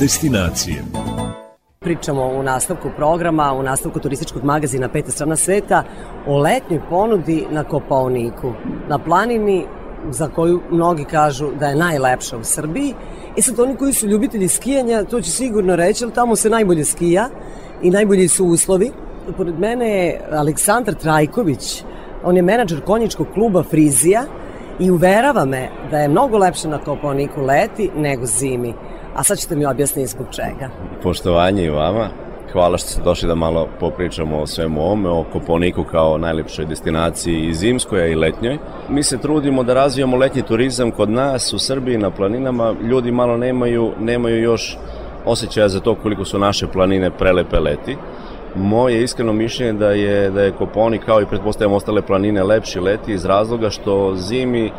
Destinacije. Pričamo u nastavku programa, u nastavku turističkog magazina Peta strana sveta o letnjoj ponudi na Kopaoniku, na planini za koju mnogi kažu da je najlepša u Srbiji. I sad oni koji su ljubitelji skijanja, to će sigurno reći, ali tamo se najbolje skija i najbolji su uslovi. Pored mene je Aleksandar Trajković, on je menadžer konjičkog kluba Frizija i uverava me da je mnogo lepše na Kopaoniku leti nego zimi. A sad ćete mi objasniti zbog čega. Poštovanje i vama. Hvala što ste došli da malo popričamo o svemu ovome, o Koponiku kao najlepšoj destinaciji i zimskoj, i letnjoj. Mi se trudimo da razvijamo letnji turizam kod nas u Srbiji na planinama. Ljudi malo nemaju, nemaju još osjećaja za to koliko su naše planine prelepe leti. Moje iskreno mišljenje da je, da je Koponik kao i pretpostavljam ostale planine lepši leti iz razloga što zimi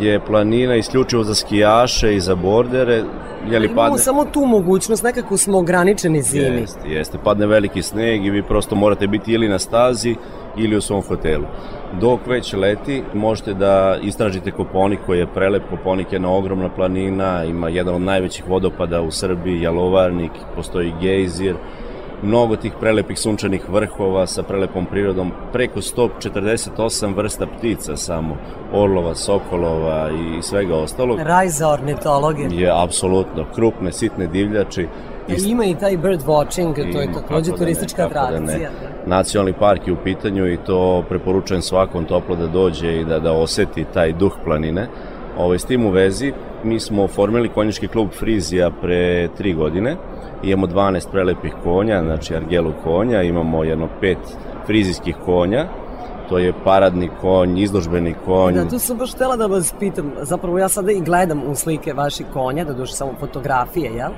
je planina isključivo za skijaše i za bordere. Jeli Imamo padne... samo tu mogućnost, nekako smo ograničeni zimi. Jeste, jeste. Padne veliki sneg i vi prosto morate biti ili na stazi ili u svom hotelu. Dok već leti, možete da istražite Koponik koji je prelep. Koponik je jedna ogromna planina, ima jedan od najvećih vodopada u Srbiji, Jalovarnik, postoji gejzir, mnogo tih prelepih sunčanih vrhova sa prelepom prirodom, preko 148 vrsta ptica samo, orlova, sokolova i svega ostalog. Raj za ornitologe. Je, apsolutno, krupne, sitne divljači. I ima i taj bird watching, to je takođe da turistička da tradicija. Da Nacionalni park je u pitanju i to preporučujem svakom toplo da dođe i da, da oseti taj duh planine. Ovaj, s tim u vezi, mi smo oformili konjički klub Frizija pre tri godine. Imamo 12 prelepih konja, znači argelu konja, imamo jedno pet frizijskih konja, to je paradni konj, izložbeni konj. Da, tu sam baš htela da vas pitam, zapravo ja sada i gledam u slike vaših konja, da duše samo fotografije, jel?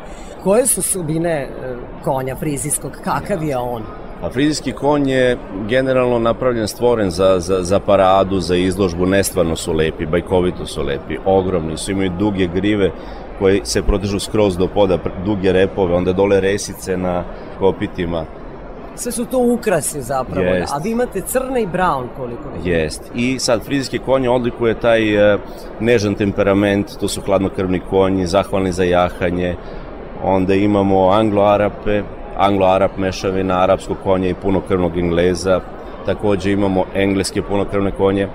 Koje su subine e, konja frizijskog, kakav je on? A frizijski konj je generalno napravljen, stvoren za, za, za paradu, za izložbu, nestvarno su lepi, bajkovito su lepi, ogromni su, imaju duge grive, koji se protežu skroz do poda, duge repove, onda dole resice na kopitima. Sve su to ukrasi zapravo, Jest. a vi imate crne i brown koliko vidim. Jest. I sad frizijski konj odlikuje taj uh, nežan temperament, to su hladnokrvni konji, zahvalni za jahanje. Onda imamo anglo-arape, anglo-arap mešavina arapskog konja i punokrvnog engleza. Takođe imamo engleske punokrvne konje,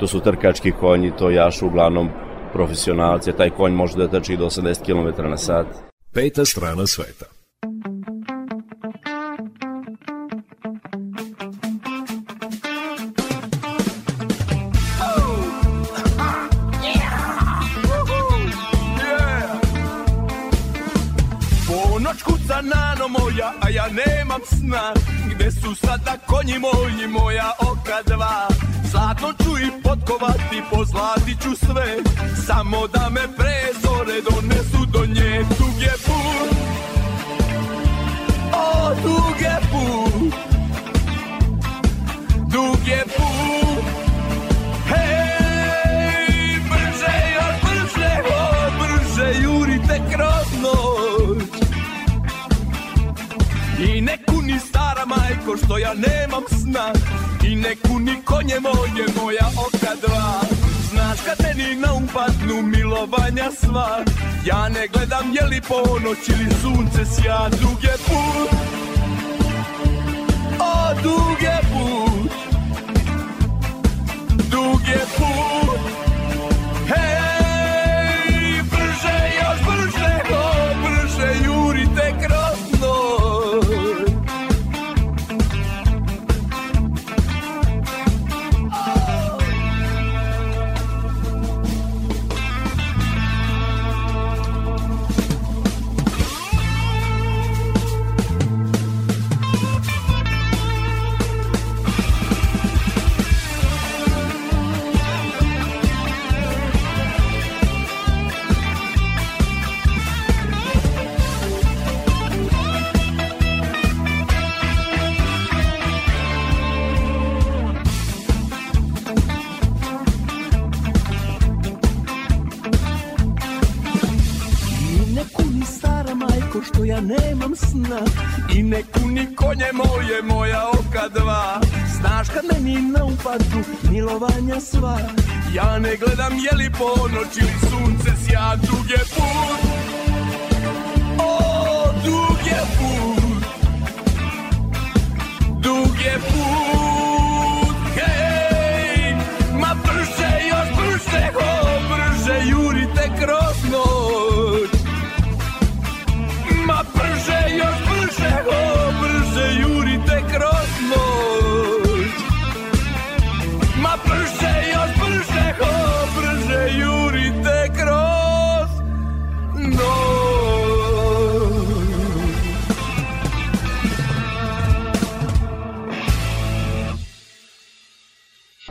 to su trkački konji, to jašu uglavnom profesionalci, taj konj može da trči do 80 km na sat. Peta strana sveta. A ja nemam sna. Gde su sada konji moji, moja oka dva? Zlatno ću i potkovati, pozlatit ću sve. Samo da me prezore donesu do nje Dug je put, o dug je put. Je put, stara majko što ja nemam sna. I neku ni konje moje, moja oka dva. Znaš kad meni na umpadnu milovanja sva. Ja ne gledam je li ponoć ili sunce sja. Dug je put, o dug je put. Dug je put, usna I ne kuni konje moje, moja oka dva. Znaš kad meni na upadu milovanja sva? Ja ne gledam je li ponoć ili sunce sja Duge put, o, duge put. Duge put.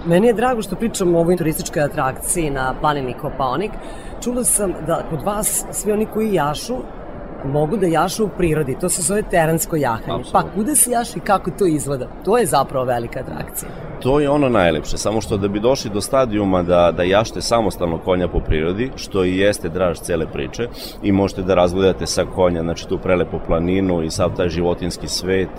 Meni je drago što pričamo o ovoj turističkoj atrakciji na planini Kopaonik. Čula sam da kod vas svi oni koji jašu mogu da jašu u prirodi. To se zove terensko jahanje. Pa kuda se jaši i kako to izgleda? To je zapravo velika atrakcija. To je ono najlepše, samo što da bi došli do stadijuma da, da jašte samostalno konja po prirodi, što i jeste draž cele priče, i možete da razgledate sa konja, znači tu prelepu planinu i sav taj životinski svet,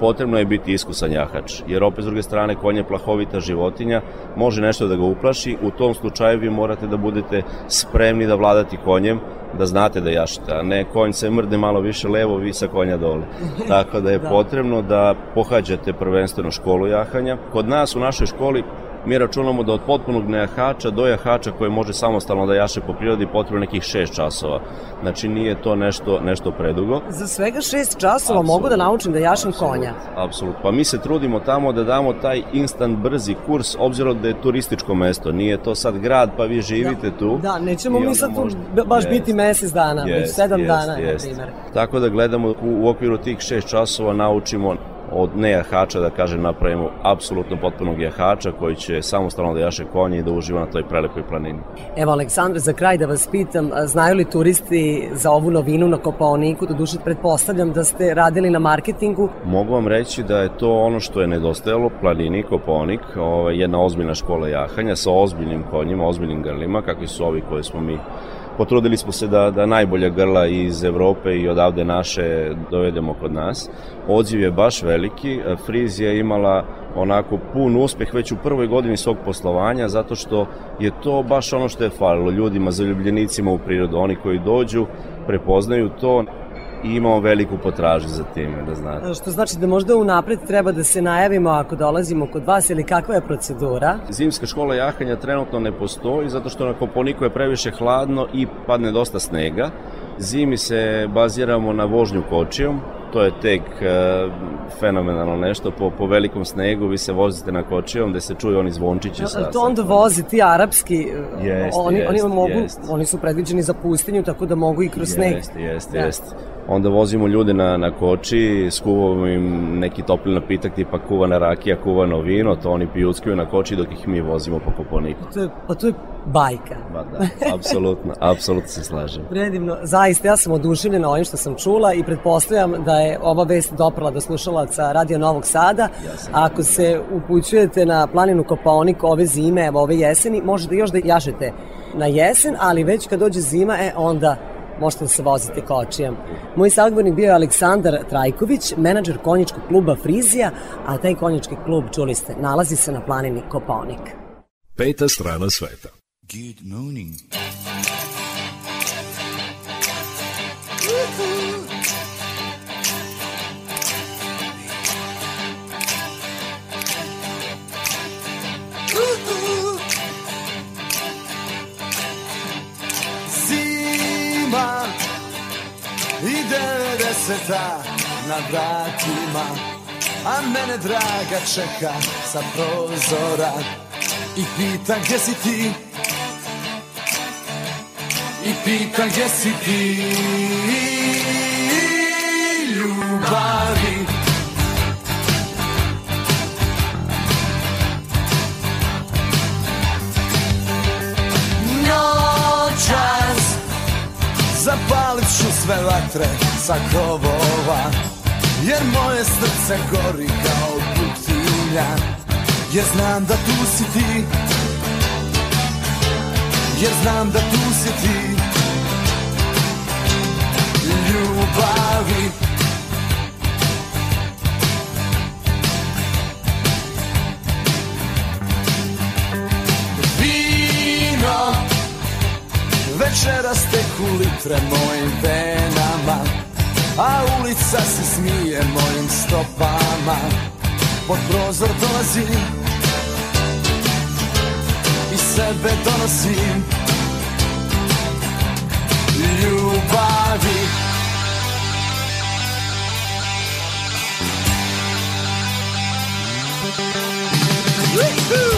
potrebno je biti iskusan jahač, jer opet s druge strane konj je plahovita životinja, može nešto da ga uplaši, u tom slučaju vi morate da budete spremni da vladati konjem, da znate da jašete, a ne konj se mrde malo više levo, vi sa konja dole. Tako da je da. potrebno da pohađate prvenstveno školu jahanja. Kod nas u našoj školi mi računamo da od potpunog nejahača do jahača koje može samostalno da jaše po prirodi potrebno nekih 6 časova. Znači nije to nešto, nešto predugo. Za svega 6 časova Absolut. mogu da naučim da jašem Absolut. konja? Apsolutno. Pa mi se trudimo tamo da damo taj instant brzi kurs obzirom da je turističko mesto. Nije to sad grad pa vi živite da. tu. Da, nećemo mi sad tu možda... baš jest, biti mesec dana, jest, 7 jest, dana, jest. na primjer. Tako da gledamo u, u okviru tih 6 časova naučimo od nejahača, da kažem, napravimo apsolutno potpunog jahača koji će samostalno da jaše konje i da uživa na toj prelepoj planini. Evo, Aleksandar, za kraj da vas pitam, znaju li turisti za ovu novinu na Kopaoniku, do duše pretpostavljam da ste radili na marketingu? Mogu vam reći da je to ono što je nedostajalo planini Kopaonik, ovaj, jedna ozbiljna škola jahanja sa ozbiljnim konjima, ozbiljnim grlima, kakvi su ovi koje smo mi potrudili smo se da, da najbolja grla iz Evrope i odavde naše dovedemo kod nas. Odziv je baš veliki, Friz je imala onako pun uspeh već u prvoj godini svog poslovanja zato što je to baš ono što je falilo ljudima, zaljubljenicima u prirodu. Oni koji dođu prepoznaju to i imamo veliku potražnju za time, da znate. Što znači da možda unapred treba da se najavimo ako dolazimo kod vas ili kakva je procedura? Zimska škola jahanja trenutno ne postoji zato što na Koponiku je previše hladno i padne dosta snega. Zimi se baziramo na vožnju kočijom, to je tek uh, fenomenalno nešto, po, po velikom snegu vi se vozite na kočijom gde se čuju oni zvončići. Ja, sa, to onda vozi ti arapski, jest, oni, jest, oni, mogu, jest. oni su predviđeni za pustinju, tako da mogu i kroz sneg. Jeste, jeste, da. jeste onda vozimo ljude na, na koči, skuvamo im neki topli napitak tipa kuvana rakija, kuvano vino, to oni pijuckaju na koči dok ih mi vozimo po Koponiku. To je, pa to je bajka. Ba da, apsolutno, apsolutno se slažem. Predivno, zaista ja sam oduševljena ovim što sam čula i pretpostavljam da je ova vest doprala do slušalaca Radio Novog Sada. Ako se upućujete na planinu Kopaonik ove zime, evo ove jeseni, možete još da jašete na jesen, ali već kad dođe zima, e onda možete da se vozite kočijem. Moj sagovornik bio je Aleksandar Trajković, menadžer konjičkog kluba Frizija, a taj konjički klub, čuli ste, nalazi se na planini Kopaonik. Peta strana sveta. Good morning. Deseta na vratima. A mene draga čeka sa prozora I pita gdje si ti? I pita gdje si ti? Ljubavi. Noćas Zapalit ću sve vatre sa krovova Jer moje srce gori kao putinja. Jer znam da tu si ti. Jer znam da tu si ti. Ljubavi. Vino Večeras teku litre mojim venama A ulica se smije mojim stopama. Pod prozor dolazim I sebe donosim. Ljubavi. Woohoo!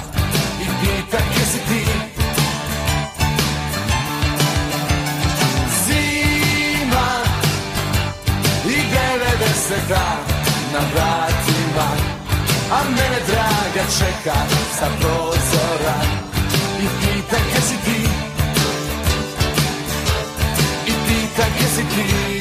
devedeseta na vratima A mene draga čeka sa prozora. I pita gdje si ti? I pita gdje si ti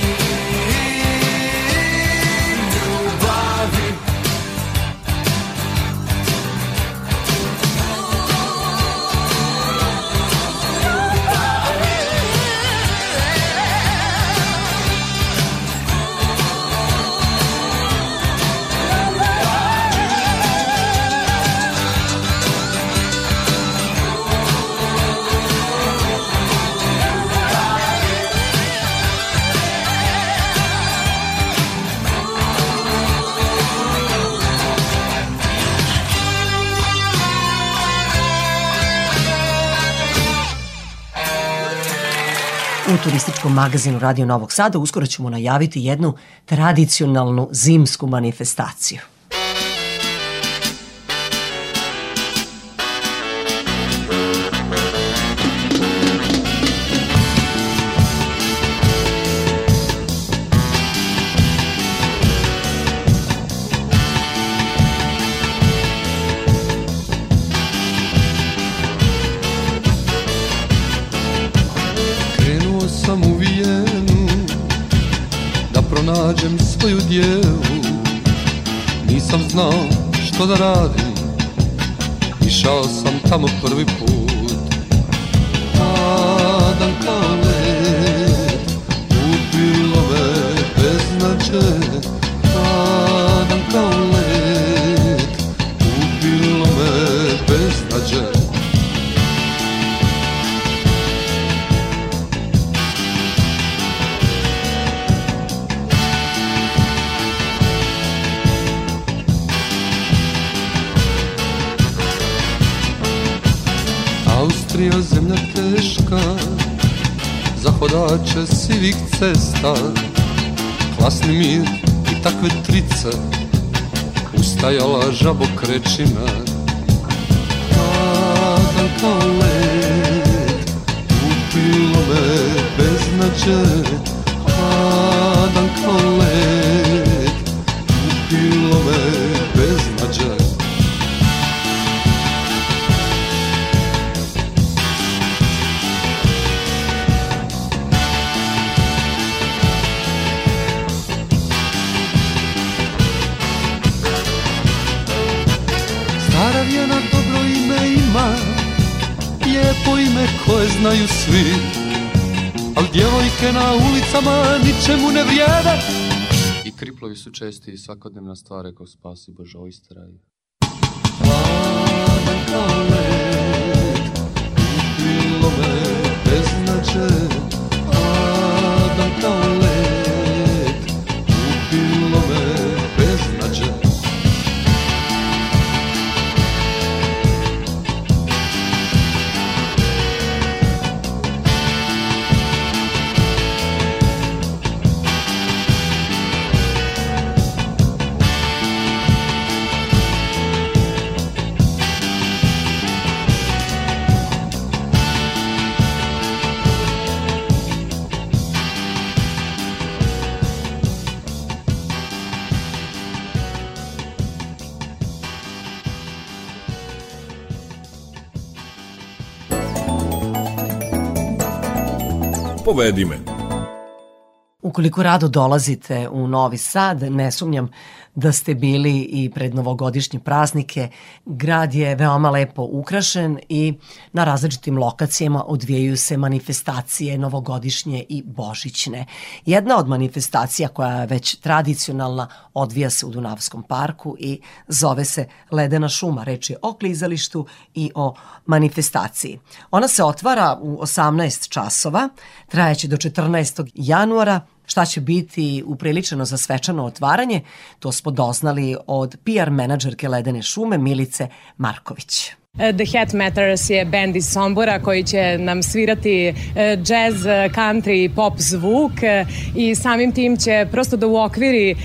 turističkom magazinu Radio Novog Sada uskoro ćemo najaviti jednu tradicionalnu zimsku manifestaciju. Radim. Išao sam tamo prvi put cesta Klasni mir i takve trice Ustajala žabokrečina. Padan kao led Upilo me beznađe ulicama ničemu ne vrijede. I kriplovi su česti i svakodnevna stvar Rekao spasi Bože ojsteraj Povedi me. Ukoliko rado dolazite u Novi Sad, ne sumnjam da ste bili i pred novogodišnje praznike. Grad je veoma lepo ukrašen i na različitim lokacijama odvijaju se manifestacije novogodišnje i božićne. Jedna od manifestacija koja je već tradicionalna odvija se u Dunavskom parku i zove se Ledena šuma. Reč je o klizalištu i o manifestaciji. Ona se otvara u 18 časova, trajeće do 14. januara, Šta će biti upriličeno za svečano otvaranje, to smo doznali od PR menadžerke Ledene šume Milice Marković. E, The Hat Matters je band iz Sombora koji će nam svirati e, jazz, country, pop zvuk i samim tim će prosto da uokviri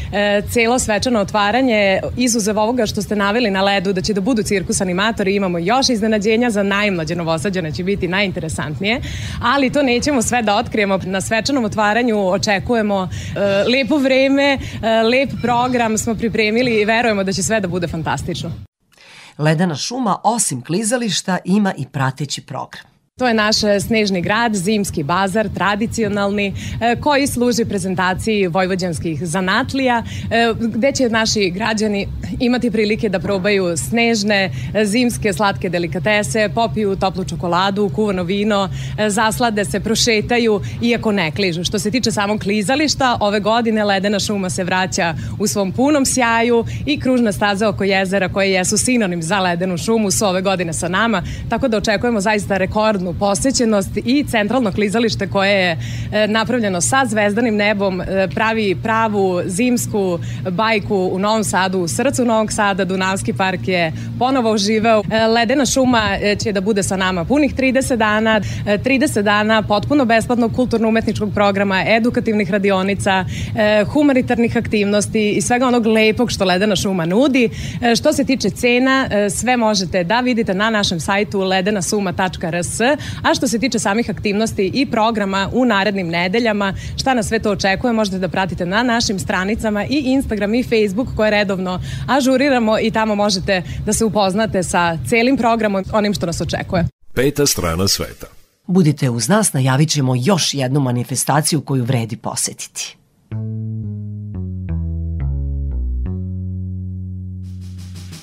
celo svečano otvaranje izuzev ovoga što ste naveli na ledu da će da budu cirkus animatori imamo još iznenađenja za najmlađe novosađane će biti najinteresantnije ali to nećemo sve da otkrijemo. Na svečanom otvaranju očekujemo lepo vreme lep program smo pripremili i verujemo da će sve da bude fantastično Ledena šuma, osim klizališta, ima i prateći program. To je naš e, snežni grad, zimski bazar, tradicionalni, e, koji služi prezentaciji vojvođanskih zanatlija, e, gde će naši građani imati prilike da probaju snežne, zimske, slatke delikatese, popiju toplu čokoladu, kuvano vino, zaslade se, prošetaju, iako ne kližu. Što se tiče samog klizališta, ove godine ledena šuma se vraća u svom punom sjaju i kružna staza oko jezera koje jesu sinonim za ledenu šumu su ove godine sa nama, tako da očekujemo zaista rekord rekordnu posećenost i centralno klizalište koje je e, napravljeno sa zvezdanim nebom e, pravi pravu zimsku bajku u Novom Sadu, u srcu Novog Sada, Dunavski park je ponovo oživeo. E, ledena šuma će da bude sa nama punih 30 dana, 30 dana potpuno besplatnog kulturno-umetničkog programa, edukativnih radionica, humanitarnih aktivnosti i svega onog lepog što Ledena šuma nudi. Što se tiče cena, sve možete da vidite na našem sajtu ledenasuma.rs a što se tiče samih aktivnosti i programa u narednim nedeljama, šta nas sve to očekuje, možete da pratite na našim stranicama i Instagram i Facebook koje redovno ažuriramo i tamo možete da se upoznate sa celim programom, onim što nas očekuje. Peta strana sveta. Budite uz nas, najavit ćemo još jednu manifestaciju koju vredi posetiti.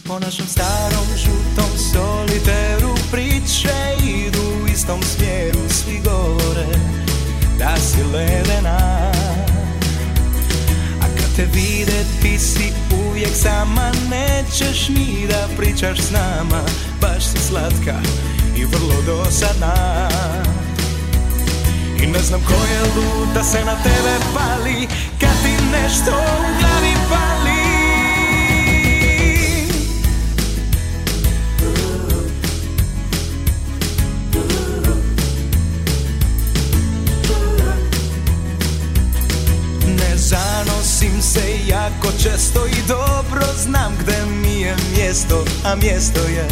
Po našem starom žutom soliteru priče istom smjeru Svi govore da si ledena A kad te vide ti si uvijek sama Nećeš ni da pričaš s nama Baš si slatka i vrlo dosadna. I ne znam ko je lud da se na tebe pali Kad ti nešto u glavi se jako često i dobro znam gde mi je mjesto A mjesto je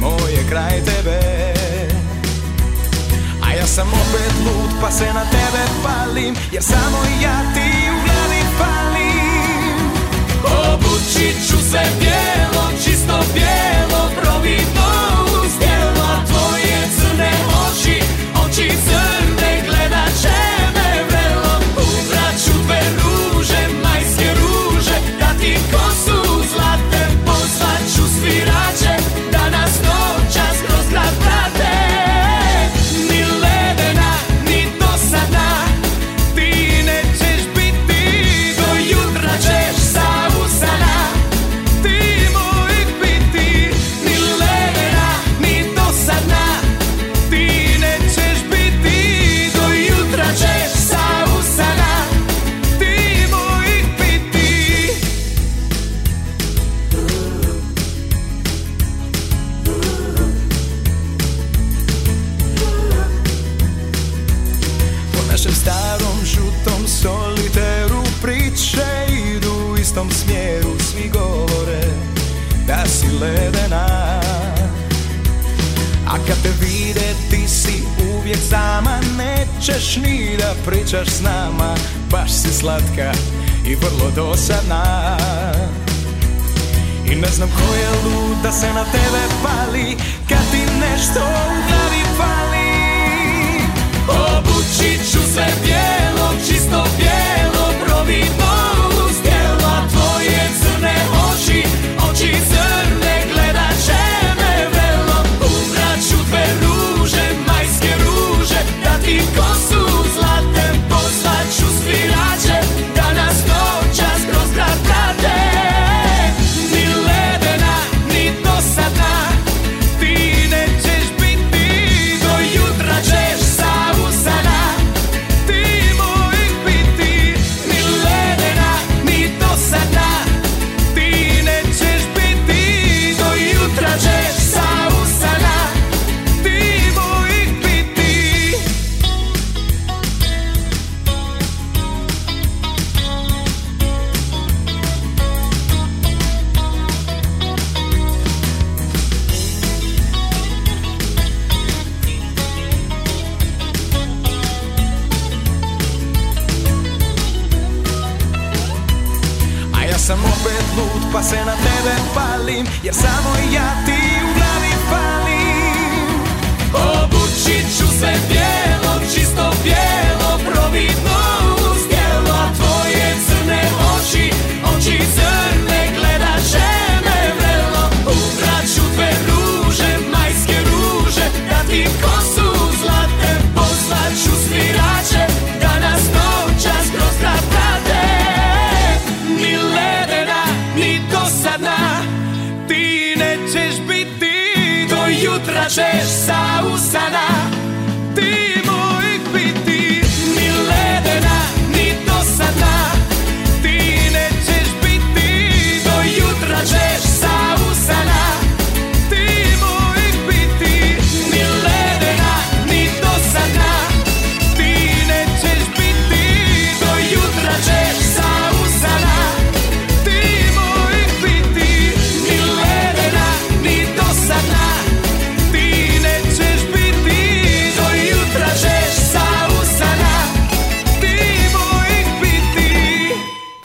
moje kraj tebe. A ja sam opet lud pa se na tebe palim Jer samo ja ti u glavi palim. Obučit ću se bijelo, čisto bijelo Providno uz djelo, a tvoje crne oči Oči crne Nećeš ni da pričaš s nama Baš si slatka i vrlo dosadna. I ne znam ko je lud da se na tebe pali Kad ti nešto u glavi pali Obučit ću se bijelo, čisto bijelo Providno uz a tvoje crne oči. Oči crne gledat će me vrelo Umraću dve ruže, majske ruže Da ti kosu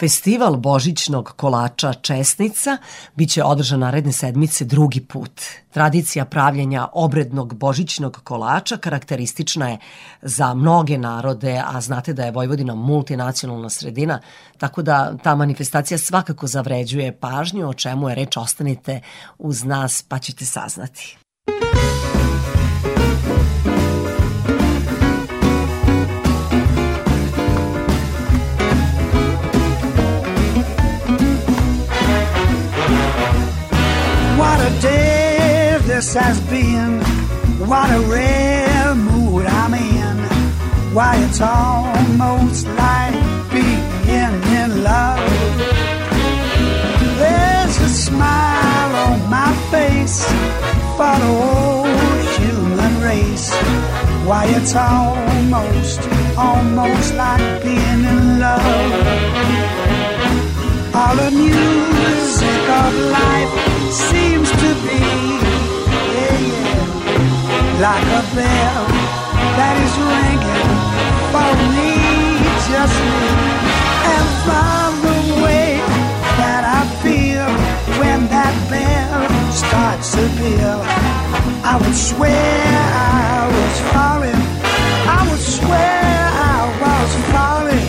Festival božićnog kolača Česnica biće održan naredne sedmice drugi put. Tradicija pravljenja obrednog božićnog kolača karakteristična je za mnoge narode, a znate da je Vojvodina multinacionalna sredina, tako da ta manifestacija svakako zavređuje pažnju, o čemu je reč ostanite uz nas pa ćete saznati. What a day this has been. What a rare mood I'm in. Why, it's almost like being in love. There's a smile on my face for the whole human race. Why, it's almost, almost like being in love. All the music of life seems to be yeah, yeah, like a bell that is ringing for me, just me. And from the way that I feel when that bell starts to peal, I would swear I was falling. I would swear I was falling.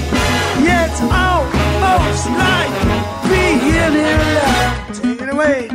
It's almost being in love. Take it away,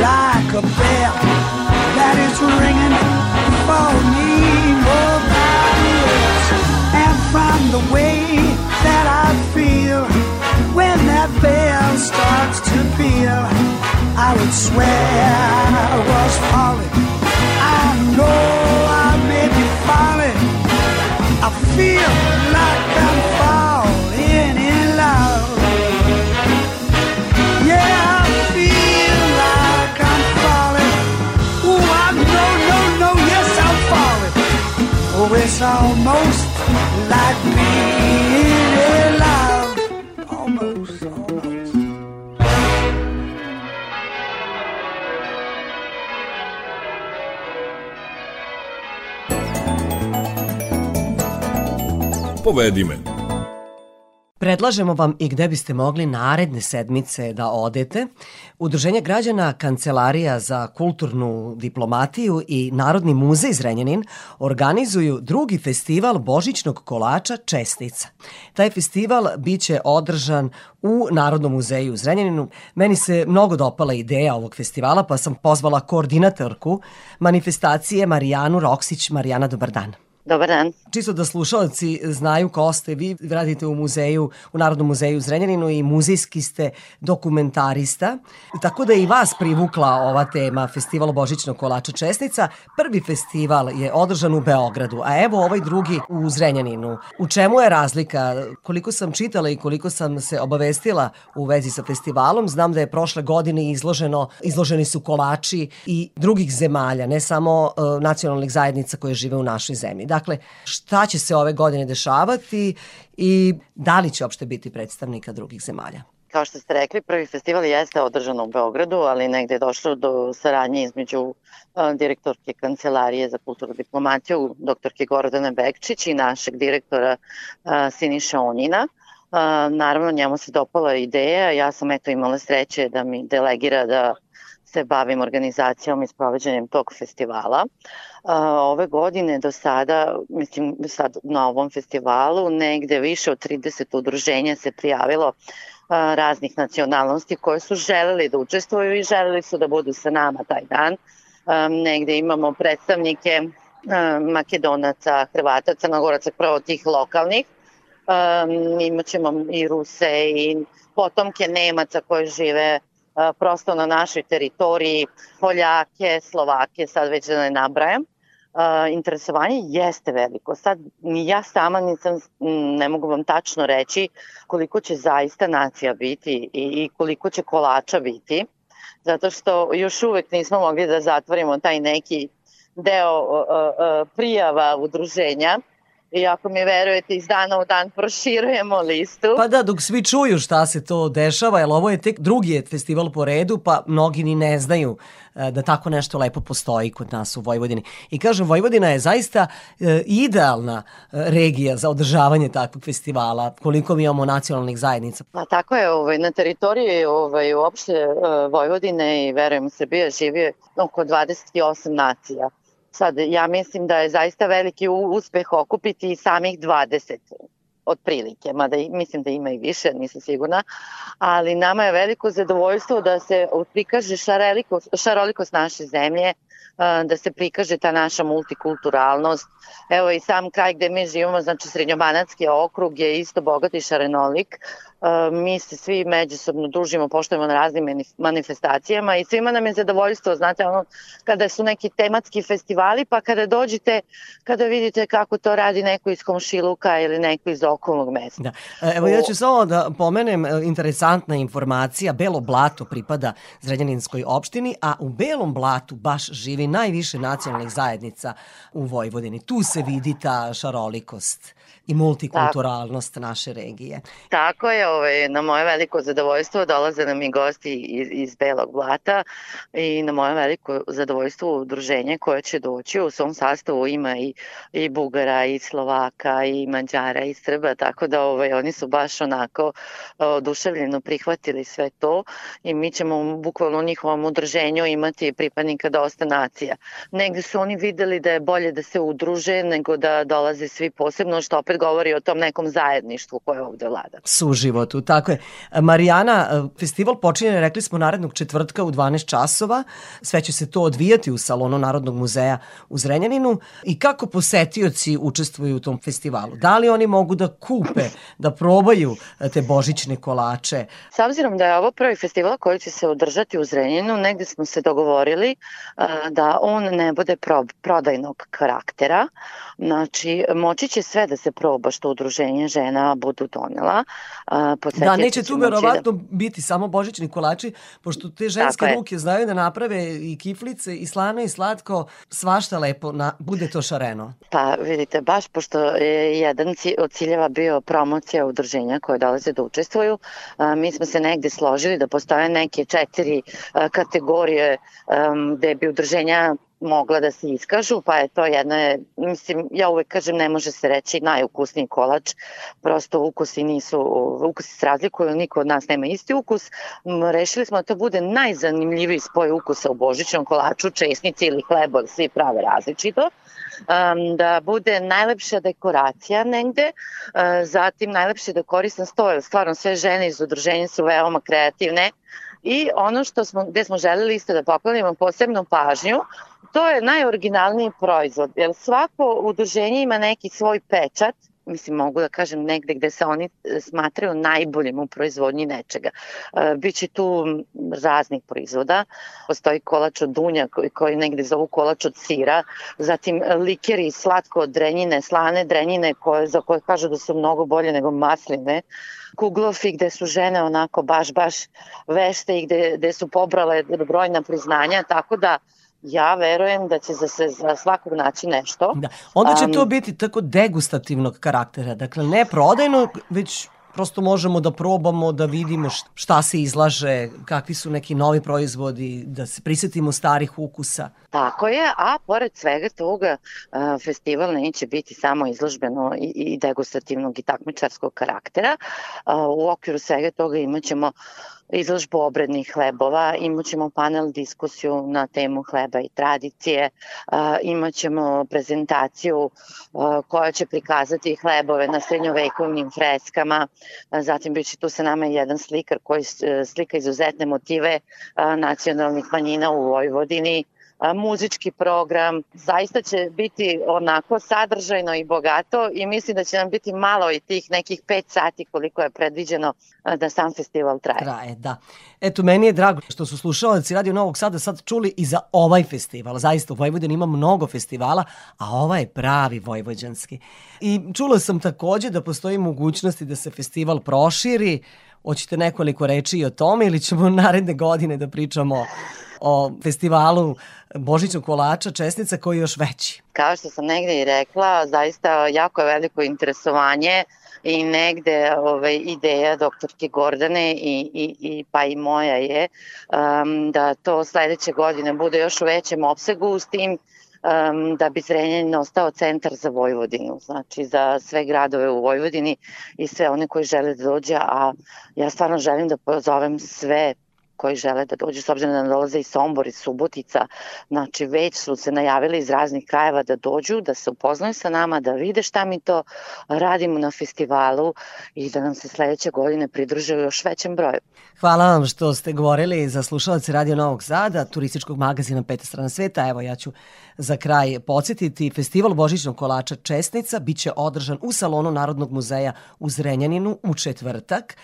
like a bell that is ringing for me nobody else. And from the way that I feel when that bell starts to peal, I would swear I was falling. I know I may be falling. I feel Almost like being in love. Almost, almost. Povedi me. Predlažemo vam i gde biste mogli naredne sedmice da odete. Udruženje građana Kancelarija za kulturnu diplomatiju i Narodni muzej Zrenjanin organizuju drugi festival Božićnog kolača Čestica. Taj festival biće održan u Narodnom muzeju u Zrenjaninu. Meni se mnogo dopala ideja ovog festivala, pa sam pozvala koordinatorku manifestacije Marijanu Roksić. Marijana, dobar dan. Dobar dan. Čisto da slušalci znaju ko ste, vi radite u muzeju, u Narodnom muzeju u Zrenjaninu i muzejski ste dokumentarista, tako da je i vas privukla ova tema Festival Božićnog kolača Česnica. Prvi festival je održan u Beogradu, a evo ovaj drugi u Zrenjaninu. U čemu je razlika? Koliko sam čitala i koliko sam se obavestila u vezi sa festivalom, znam da je prošle godine izloženo, izloženi su kolači i drugih zemalja, ne samo uh, nacionalnih zajednica koje žive u našoj zemlji. Dakle, šta će se ove godine dešavati i da li će uopšte biti predstavnika drugih zemalja? Kao što ste rekli, prvi festival jeste održan u Beogradu, ali negde je došlo do saradnje između uh, direktorke Kancelarije za kulturu diplomaciju, doktorke Gordane Bekčić i našeg direktora uh, Siniša Onjina. Uh, naravno, njemu se dopala ideja, ja sam eto imala sreće da mi delegira da se bavim organizacijom i sproveđenjem tog festivala. Ove godine do sada, mislim sad na ovom festivalu, negde više od 30 udruženja se prijavilo raznih nacionalnosti koje su želeli da učestvuju i želeli su da budu sa nama taj dan. Negde imamo predstavnike Makedonaca, Hrvata, Crnogoraca, pravo tih lokalnih. Imaćemo i Ruse i potomke Nemaca koje žive prosto na našoj teritoriji, Poljake, Slovake, sad već da ne nabrajam. interesovanje jeste veliko. Sad ni ja sama nisam, ne mogu vam tačno reći koliko će zaista nacija biti i, koliko će kolača biti, zato što još uvek nismo mogli da zatvorimo taj neki deo uh, prijava udruženja I ako mi verujete, iz dana u dan proširujemo listu. Pa da, dok svi čuju šta se to dešava, jer ovo je tek drugi je festival po redu, pa mnogi ni ne znaju e, da tako nešto lepo postoji kod nas u Vojvodini. I kažem, Vojvodina je zaista e, idealna e, regija za održavanje takvog festivala, koliko mi imamo nacionalnih zajednica. Pa tako je, ovaj, na teritoriji ovaj, uopšte Vojvodine i verujem Srbije živi oko 28 nacija. Sad, ja mislim da je zaista veliki uspeh okupiti samih 20 otprilike, mada mislim da ima i više, nisam sigurna, ali nama je veliko zadovoljstvo da se prikaže šarolikost, naše zemlje, da se prikaže ta naša multikulturalnost. Evo i sam kraj gde mi živimo, znači Srednjobanatski okrug je isto bogat i šarenolik. Mi se svi međusobno družimo, poštojemo na raznim manifestacijama i svima nam je zadovoljstvo, znate, ono, kada su neki tematski festivali, pa kada dođete, kada vidite kako to radi neko iz komšiluka ili neko iz okolnog mesta. Da. E, evo ja ću samo da pomenem e, interesantna informacija, Belo blato pripada Zrenjaninskoj opštini, a u Belom blatu baš živi najviše nacionalnih zajednica u Vojvodini. Tu se vidi ta šarolikost i multikulturalnost Tako. naše regije. Tako je, ovaj, na moje veliko zadovoljstvo dolaze nam i gosti iz, iz Belog Blata i na moje veliko zadovoljstvo udruženje koje će doći u svom sastavu ima i, i Bugara i Slovaka i Mađara i Srba, tako da ovaj, oni su baš onako oduševljeno prihvatili sve to i mi ćemo bukvalno u njihovom udruženju imati pripadnika dosta nacija. Negde su oni videli da je bolje da se udruže nego da dolaze svi posebno, što opet govori o tom nekom zajedništvu koje ovde vlada. Suživotu, tako je. Marijana, festival počinje, rekli smo, narednog četvrtka u 12 časova. Sve će se to odvijati u salonu Narodnog muzeja u Zrenjaninu. I kako posetioci učestvuju u tom festivalu? Da li oni mogu da kupe, da probaju te božićne kolače? S obzirom da je ovo prvi festival koji će se održati u Zrenjaninu, negde smo se dogovorili da on ne bude prodajnog karaktera. Znači, moći će sve da se proba što udruženje žena budu donela. Da, neće tu verovatno da... biti samo božićni kolači, pošto te ženske ruke znaju da naprave i kiflice i slano i slatko, svašta lepo, na, bude to šareno. Pa vidite, baš pošto je jedan od ciljeva bio promocija udruženja koje dolaze da učestvuju, mi smo se negde složili da postoje neke četiri kategorije gde bi udruženja mogla da se iskažu, pa je to jedna, mislim, ja uvek kažem ne može se reći najukusniji kolač, prosto ukusi nisu, ukusi se razlikuju, niko od nas nema isti ukus. Rešili smo da to bude najzanimljiviji spoj ukusa u božićnom kolaču, česnici ili hlebo, svi prave različito um, da bude najlepša dekoracija negde, uh, zatim najlepši dekoristan sto, stvarno sve žene iz udruženja su veoma kreativne, I ono što smo, gde smo želeli isto da poklonimo posebnu pažnju, to je najoriginalniji proizvod, jer svako udruženje ima neki svoj pečat, mislim mogu da kažem negde gde se oni e, smatraju najboljim u proizvodnji nečega. E, Biće tu raznih proizvoda, postoji kolač od dunja koji, koji negde zovu kolač od sira, zatim likeri slatko od drenjine, slane drenjine koje, za koje kažu da su mnogo bolje nego masline, kuglofi gde su žene onako baš baš vešte i gde, gde su pobrale brojna priznanja, tako da ja verujem da će za, se, za svakog naći nešto. Da. Onda će um, to biti tako degustativnog karaktera, dakle ne prodajnog, već prosto možemo da probamo da vidimo šta se izlaže, kakvi su neki novi proizvodi, da se prisetimo starih ukusa. Tako je, a pored svega toga festival neće biti samo izložbeno i degustativnog i takmičarskog karaktera. U okviru svega toga imaćemo izložbu obrednih hlebova, imaćemo panel diskusiju na temu hleba i tradicije, imaćemo prezentaciju koja će prikazati hlebove na srednjovekovnim freskama, zatim bit će tu sa nama jedan slikar koji slika izuzetne motive nacionalnih manjina u Vojvodini, muzički program. Zaista će biti onako sadržajno i bogato i mislim da će nam biti malo i tih nekih 5 sati koliko je predviđeno da sam festival traje. Traje, da. Eto, meni je drago što su slušalci Radio Novog Sada sad čuli i za ovaj festival. Zaista u Vojvodini ima mnogo festivala, a ova je pravi vojvođanski. I čula sam takođe da postoji mogućnosti da se festival proširi. Hoćete nekoliko reči i o tome ili ćemo naredne godine da pričamo o festivalu Božićnog kolača Česnica koji je još veći. Kao što sam negde i rekla, zaista jako je veliko interesovanje i negde ovaj, ideja doktorke Gordane i, i, i pa i moja je um, da to sledeće godine bude još u većem opsegu s tim um, da bi Zrenjanin ostao centar za Vojvodinu, znači za sve gradove u Vojvodini i sve one koji žele da dođe, a ja stvarno želim da pozovem sve koji žele da dođu, s obzirom da dolaze i Sombor i Subotica, znači već su se najavili iz raznih krajeva da dođu, da se upoznaju sa nama, da vide šta mi to radimo na festivalu i da nam se sledeće godine pridruže u još većem broju. Hvala vam što ste govorili za slušalce Radio Novog Zada, turističkog magazina Peta strana sveta. Evo ja ću za kraj podsjetiti, festival Božićnog kolača Česnica biće održan u salonu Narodnog muzeja u Zrenjaninu u četvrtak.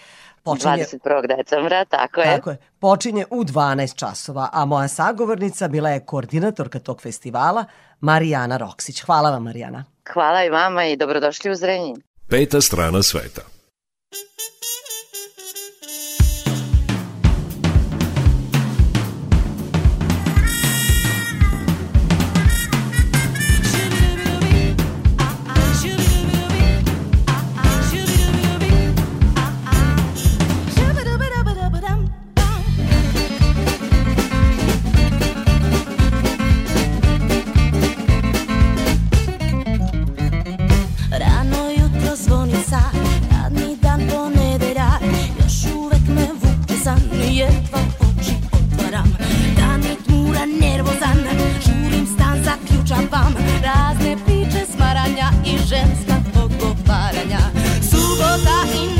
Počinje, 21. decembra, tako je. Tako je. Počinje u 12 časova, a moja sagovornica bila je koordinatorka tog festivala, Marijana Roksić. Hvala vam, Marijana. Hvala i vama i dobrodošli u Zrenjin. Peta strana sveta. jedva oči otvaram. Da mi tmura nervozan, žurim stan, zaključavam. Razne priče smaranja i ženska pogovaranja. Subota i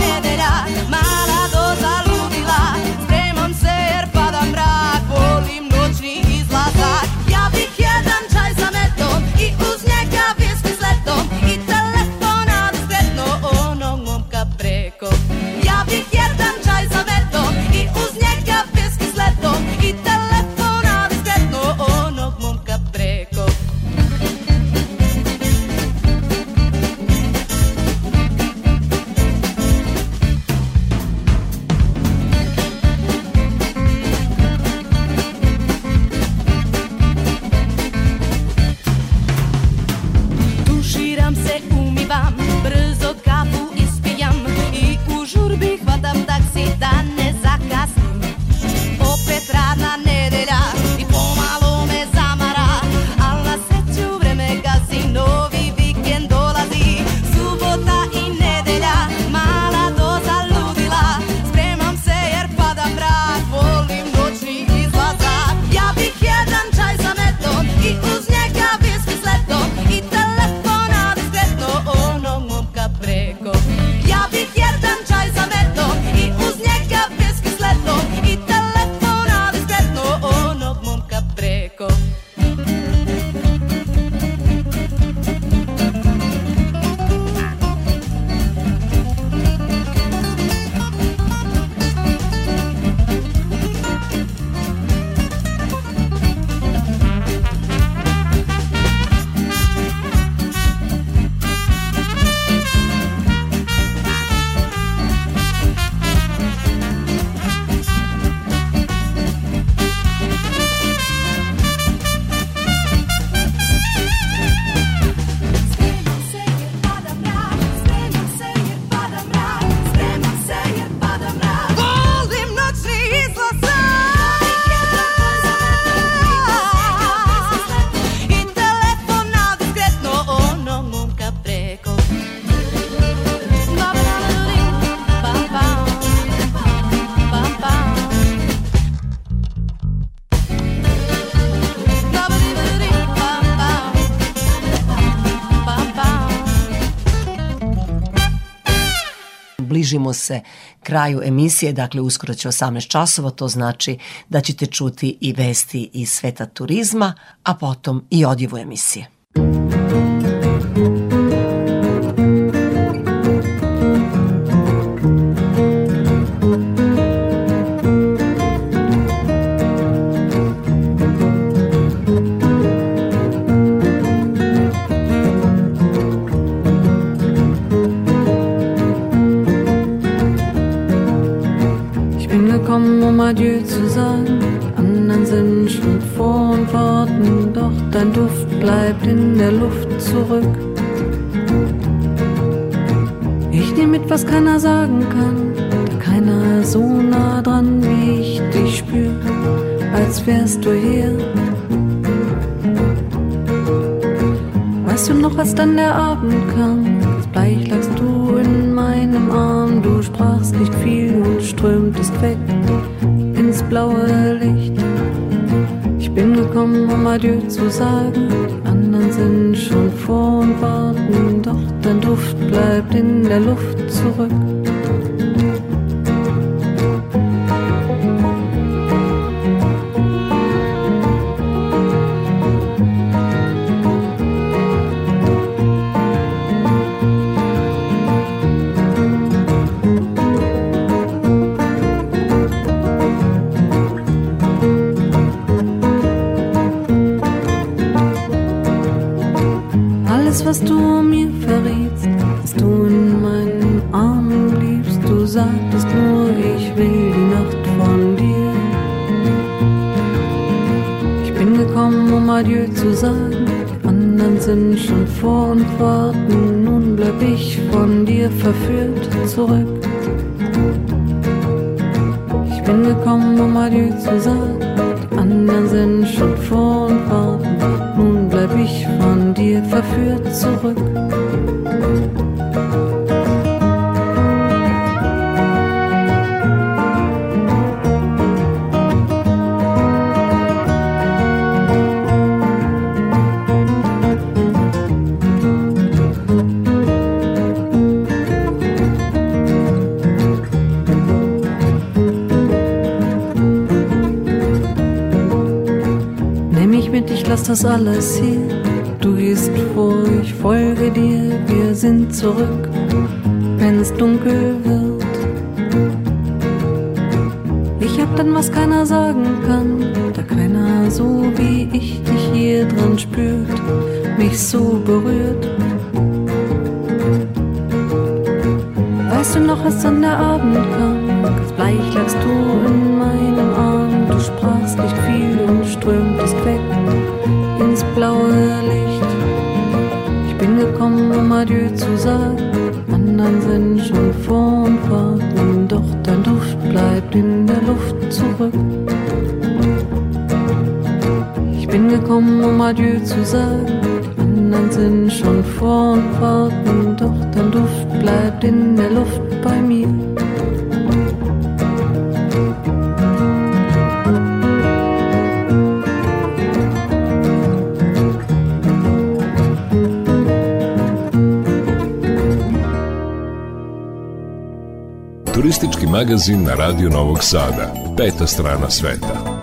bližimo se kraju emisije, dakle uskoro će 18 časova, to znači da ćete čuti i vesti iz sveta turizma, a potom i odjevu emisije. Dein Duft bleibt in der Luft zurück. Ich nehme mit, was keiner sagen kann, da keiner so nah dran wie ich dich spür, als wärst du hier. Weißt du noch, als dann der Abend kam, als bleich lagst du in meinem Arm, du sprachst nicht viel und strömtest weg ins blaue Licht. Bin gekommen, um Adieu zu sagen. Die anderen sind schon vor und warten, doch dein Duft bleibt in der Luft zurück. Sagen kann, da keiner so wie ich dich hier drin spürt, mich so berührt. Weißt du noch, als dann der Abend kam, ganz bleich lagst du in meinem Arm, du sprachst nicht viel und strömtest weg ins blaue Licht. Ich bin gekommen, um Adieu zu sagen. Anderen sind schon in der Luft zurück. Ich bin gekommen, um Adieu zu sagen. Die anderen sind schon vor und warten, doch dein Duft bleibt in der Luft bei mir. Magazin na Radio Novog Sada. Peta strana sveta.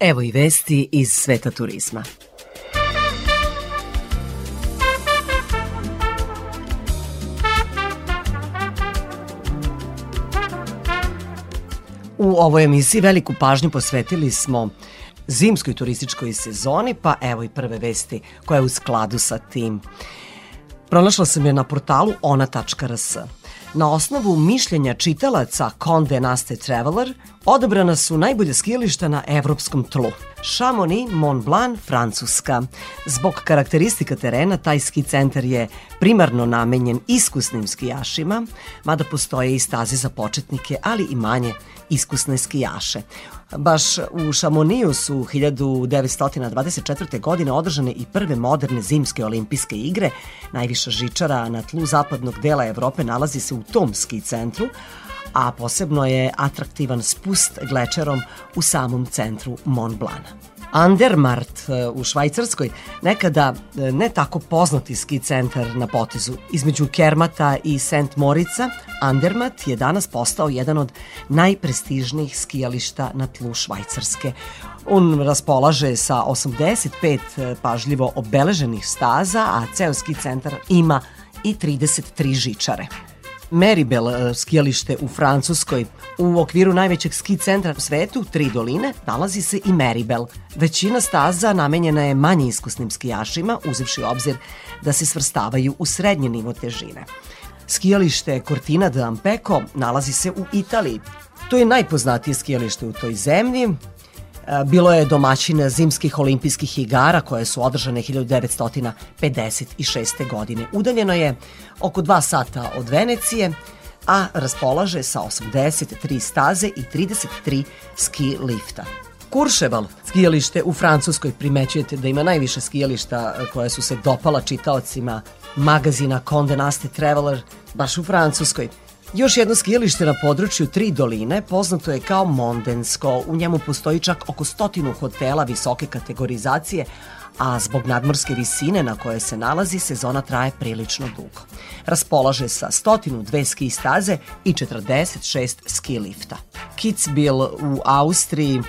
Evo i vesti iz sveta turizma. U ovoj emisiji veliku pažnju posvetili smo zimskoj turističkoj sezoni, pa evo i prve vesti koja je u skladu sa tim. Pronašla sam je na portalu ona.rs. Na osnovu mišljenja čitalaca Conde Nast Traveler odabrana su najbolje skijališta na evropskom tlu. Chamonix, Mont Blanc, Francuska. Zbog karakteristika terena, taj ski centar je primarno namenjen iskusnim skijašima, mada postoje i staze za početnike, ali i manje iskusne skijaše. Baš u Šamoniju su 1924. godine održane i prve moderne zimske olimpijske igre. Najviša žičara na tlu zapadnog dela Evrope nalazi se u tom ski centru, a posebno je atraktivan spust glečerom u samom centru Mont Blanc. Andermart e, u Švajcarskoj, nekada e, ne tako poznati ski centar na potezu. Između Kermata i St. Morica, Andermatt je danas postao jedan od najprestižnijih skijališta na tlu Švajcarske. On raspolaže sa 85 e, pažljivo obeleženih staza, a ceo ski centar ima i 33 žičare. Meribel e, skijalište u Francuskoj. U okviru najvećeg ski centra u svetu, Tri doline, nalazi se i Meribel. Većina staza namenjena je manje iskusnim skijašima, uzevši obzir da se svrstavaju u srednje nivo težine. Skijalište Cortina d'Ampecco nalazi se u Italiji. To je najpoznatije skijalište u toj zemlji, bilo je domaćina zimskih olimpijskih igara koje su održane 1956. godine. Udaljeno je oko 2 sata od Venecije, a raspolaže sa 83 staze i 33 ski lifta. Kurševal, skijalište u Francuskoj, primećujete da ima najviše skijališta koje su se dopala čitaocima magazina Condé Nast Traveler, baš u Francuskoj. Još jedno skijalište na području Tri doline poznato je kao Mondensko. U njemu postoji čak oko stotinu hotela visoke kategorizacije, a zbog nadmorske visine na koje se nalazi sezona traje prilično dugo. Raspolaže sa 102 ski staze i 46 ski lifta. Kitzbühel u Austriji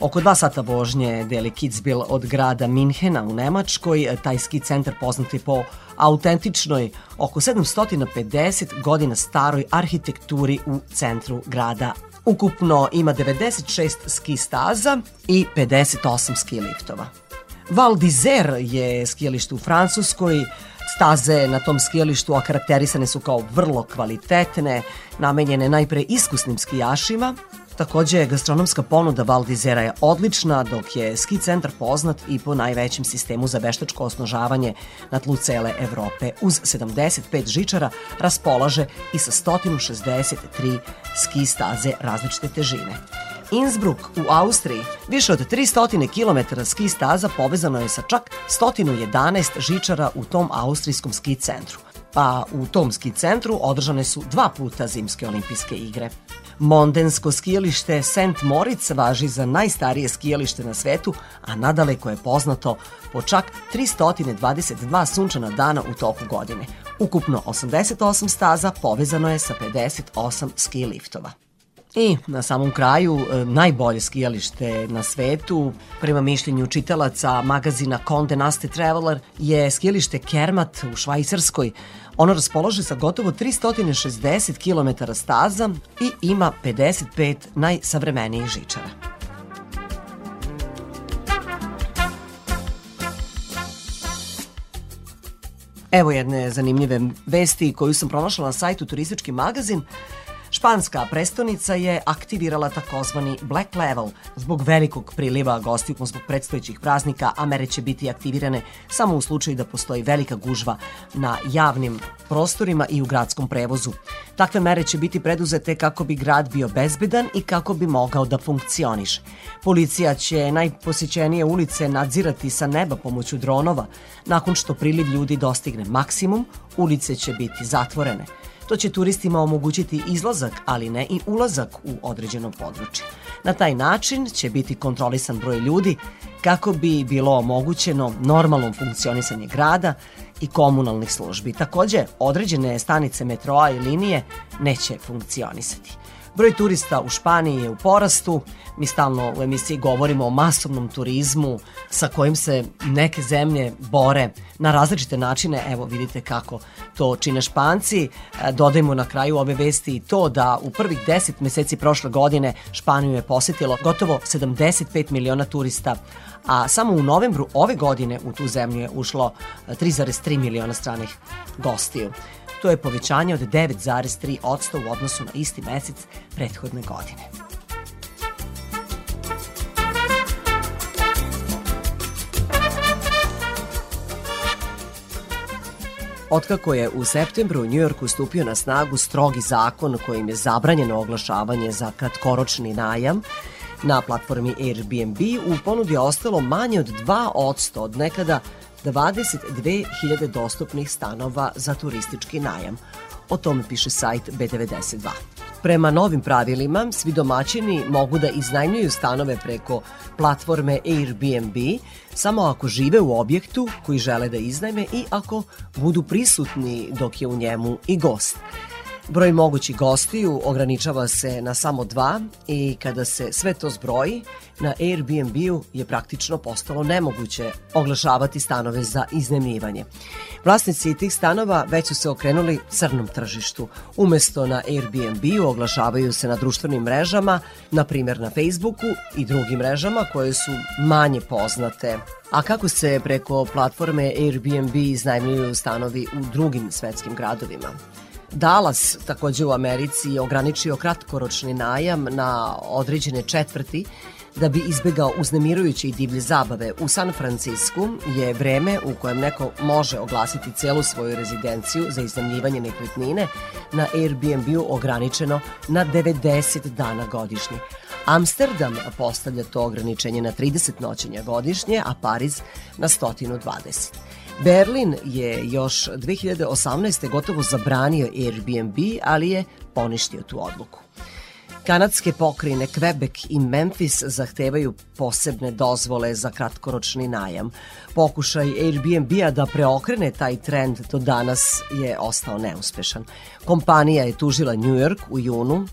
Oko dva sata vožnje deli Kitzbühel od grada Minhena u Nemačkoj. Taj ski centar poznat je po autentičnoj, oko 750 godina staroj arhitekturi u centru grada. Ukupno ima 96 ski staza i 58 ski liftova. Val d'Isère je skijalište u Francuskoj, Staze na tom skijalištu okarakterisane su kao vrlo kvalitetne, namenjene najpre iskusnim skijašima, Takođe, gastronomska ponuda Val d'Isera je odlična, dok je ski centar poznat i po najvećem sistemu za veštačko osnožavanje na tlu cele Evrope. Uz 75 žičara raspolaže i sa 163 ski staze različite težine. Innsbruck u Austriji, više od 300 km ski staza povezano je sa čak 111 žičara u tom austrijskom ski centru. Pa u tom ski centru održane su dva puta zimske olimpijske igre. Mondensko skijalište St. Moritz važi za najstarije skijalište na svetu, a nadaleko je poznato po čak 322 sunčana dana u toku godine. Ukupno 88 staza povezano je sa 58 ski liftova. I na samom kraju, e, najbolje skijalište na svetu, prema mišljenju čitalaca magazina Conde Nast Traveler, je skijalište Kermat u Švajcarskoj, Ono raspolaže sa gotovo 360 km staza i ima 55 najsavremenijih žičara. Evo jedne zanimljive vesti koju sam pronašla na sajtu Turistički magazin. Španska prestonica je aktivirala takozvani Black Level. Zbog velikog priliva gostiju zbog predstojećih praznika, a mere će biti aktivirane samo u slučaju da postoji velika gužva na javnim prostorima i u gradskom prevozu. Takve mere će biti preduzete kako bi grad bio bezbedan i kako bi mogao da funkcioniše. Policija će najposećenije ulice nadzirati sa neba pomoću dronova. Nakon što priliv ljudi dostigne maksimum, ulice će biti zatvorene. To će turistima omogućiti izlazak, ali ne i ulazak u određeno područje. Na taj način će biti kontrolisan broj ljudi kako bi bilo omogućeno normalno funkcionisanje grada i komunalnih službi. Takođe, određene stanice metroa i linije neće funkcionisati. Broj turista u Španiji je u porastu. Mi stalno u emisiji govorimo o masovnom turizmu sa kojim se neke zemlje bore na različite načine. Evo vidite kako to čine Španci. E, dodajmo na kraju ove vesti i to da u prvih 10 meseci prošle godine Španiju je posetilo gotovo 75 miliona turista, a samo u novembru ove godine u tu zemlju je ušlo 3,3 miliona stranih gostiju. To je povećanje od 9,3% u odnosu na isti mesec prethodne godine. Otkako je u septembru u Njujorku stupio na snagu strogi zakon kojim je zabranjeno oglašavanje za kratkoročni najam, na platformi Airbnb u ponudi je ostalo manje od 2% od nekada 22.000 dostupnih stanova za turistički najam. O tome piše sajt B92. Prema novim pravilima, svi domaćini mogu da iznajmljuju stanove preko platforme Airbnb samo ako žive u objektu koji žele da iznajme i ako budu prisutni dok je u njemu i gost. Broj mogućih gostiju ograničava se na samo dva i kada se sve to zbroji, na Airbnb-u je praktično postalo nemoguće oglašavati stanove za iznemljivanje. Vlasnici tih stanova već su se okrenuli crnom tržištu. Umesto na Airbnb-u oglašavaju se na društvenim mrežama, na primjer na Facebooku i drugim mrežama koje su manje poznate. A kako se preko platforme Airbnb iznajmljuju stanovi u drugim svetskim gradovima? Dallas, takođe u Americi, je ograničio kratkoročni najam na određene četvrti da bi izbegao uznemirujuće i divlje zabave. U San Francisku je vreme u kojem neko može oglasiti celu svoju rezidenciju za iznajmljivanje nekretnine na Airbnb-u ograničeno na 90 dana godišnje. Amsterdam postavlja to ograničenje na 30 noćenja godišnje, a Pariz na 120. Berlin je još 2018. gotovo zabranio Airbnb, ali je poništio tu odluku. Kanadske pokrajine Quebec i Memphis zahtevaju posebne dozvole za kratkoročni najam. Pokušaj Airbnb-a da preokrene taj trend do danas je ostao neuspešan. Kompanija je tužila New York u junu,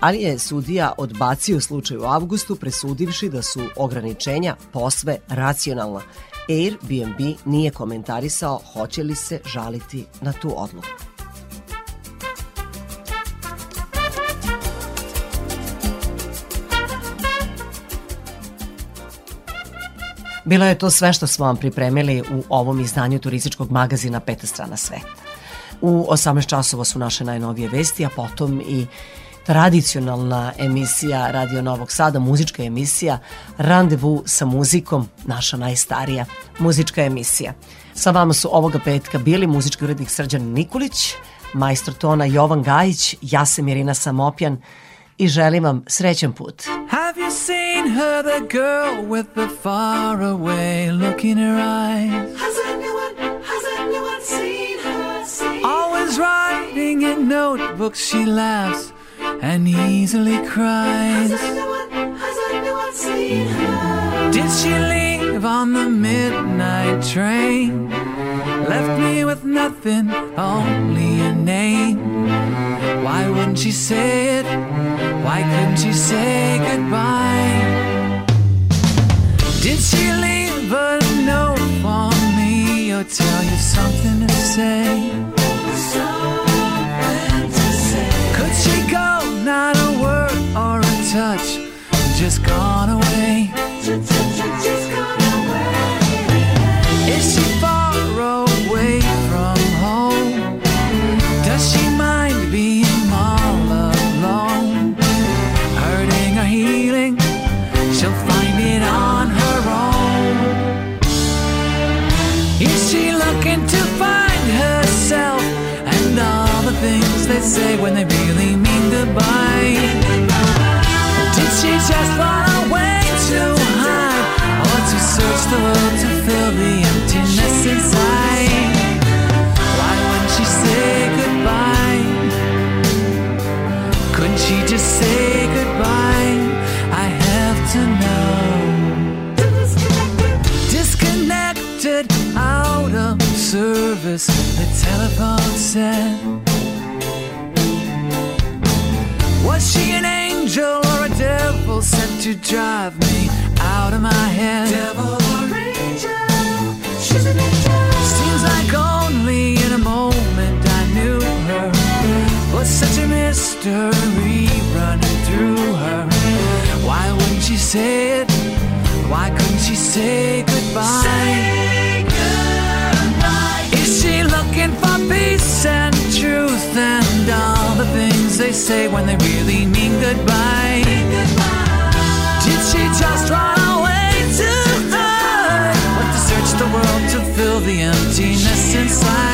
ali je sudija odbacio slučaj u avgustu presudivši da su ograničenja posve racionalna Airbnb nije komentarisao hoće li se žaliti na tu odluku. Bilo je to sve što smo vam pripremili u ovom izdanju turističkog magazina Peta strana sveta. U 18 časova su naše najnovije vesti, a potom i tradicionalna emisija Radio Novog Sada, muzička emisija Randevu sa muzikom, naša najstarija muzička emisija. Sa vama su ovoga petka bili muzički urednik Srđan Nikolić, majstor tona Jovan Gajić, ja sam Irina Samopjan i želim vam srećan put. Have you seen her, the girl with the far away look in her eyes? Has anyone, has anyone seen her? Seen Always writing in notebooks, she laughs and easily cries. Has anyone, has anyone seen her? Did she leave on the midnight train? Left me with nothing, only a name. Why wouldn't she say it? Why couldn't she say goodbye? Did she leave a note for me or tell you something to say? Touch, just gone away. Is she far away from home? Does she mind being all alone? Hurting or healing, she'll find it on her own. Is she looking to find herself and all the things they say when they to fill the emptiness inside Why wouldn't she say goodbye? Couldn't she just say goodbye? I have to know Disconnected out of service The telephone said Was she an angel or a devil sent to drive me out of my head? Mystery running through her. Why wouldn't she say it? Why couldn't she say goodbye? Say goodbye. Is she looking for peace and truth and all the things they say when they really mean goodbye? Did she just run away to hide? What to search the world to fill the emptiness inside?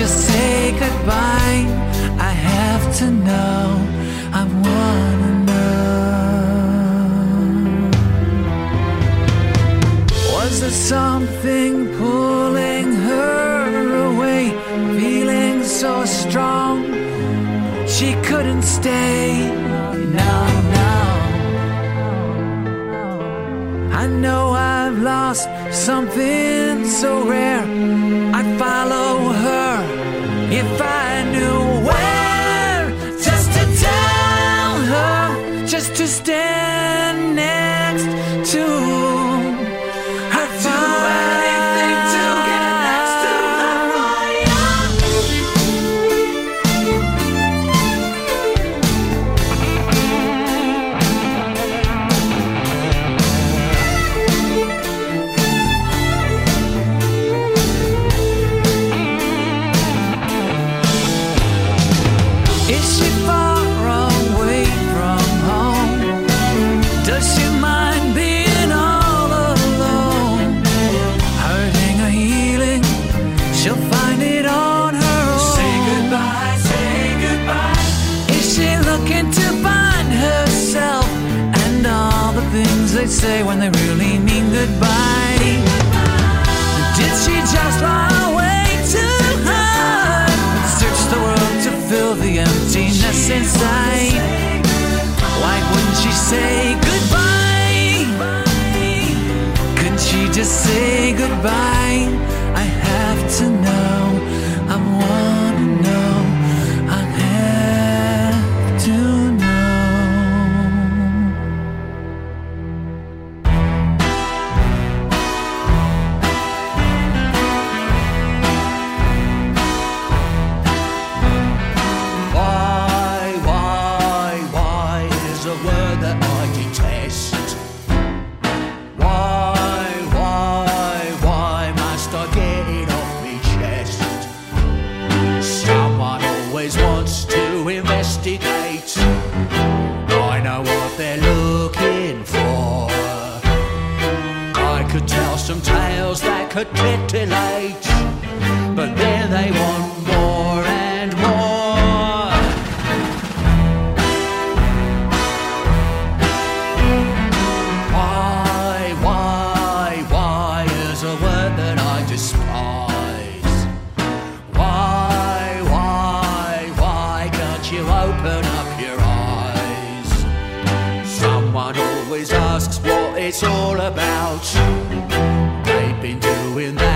just say goodbye. I have to know. I wanna know. Was there something pulling her away? Feeling so strong, she couldn't stay. Now, now. I know I've lost something so rare. I follow. goodbye. like a pretty light, but there they want more and more. Why, why, why is a word that I despise? Why, why, why can't you open up your eyes? Someone always asks what it's all about been doing when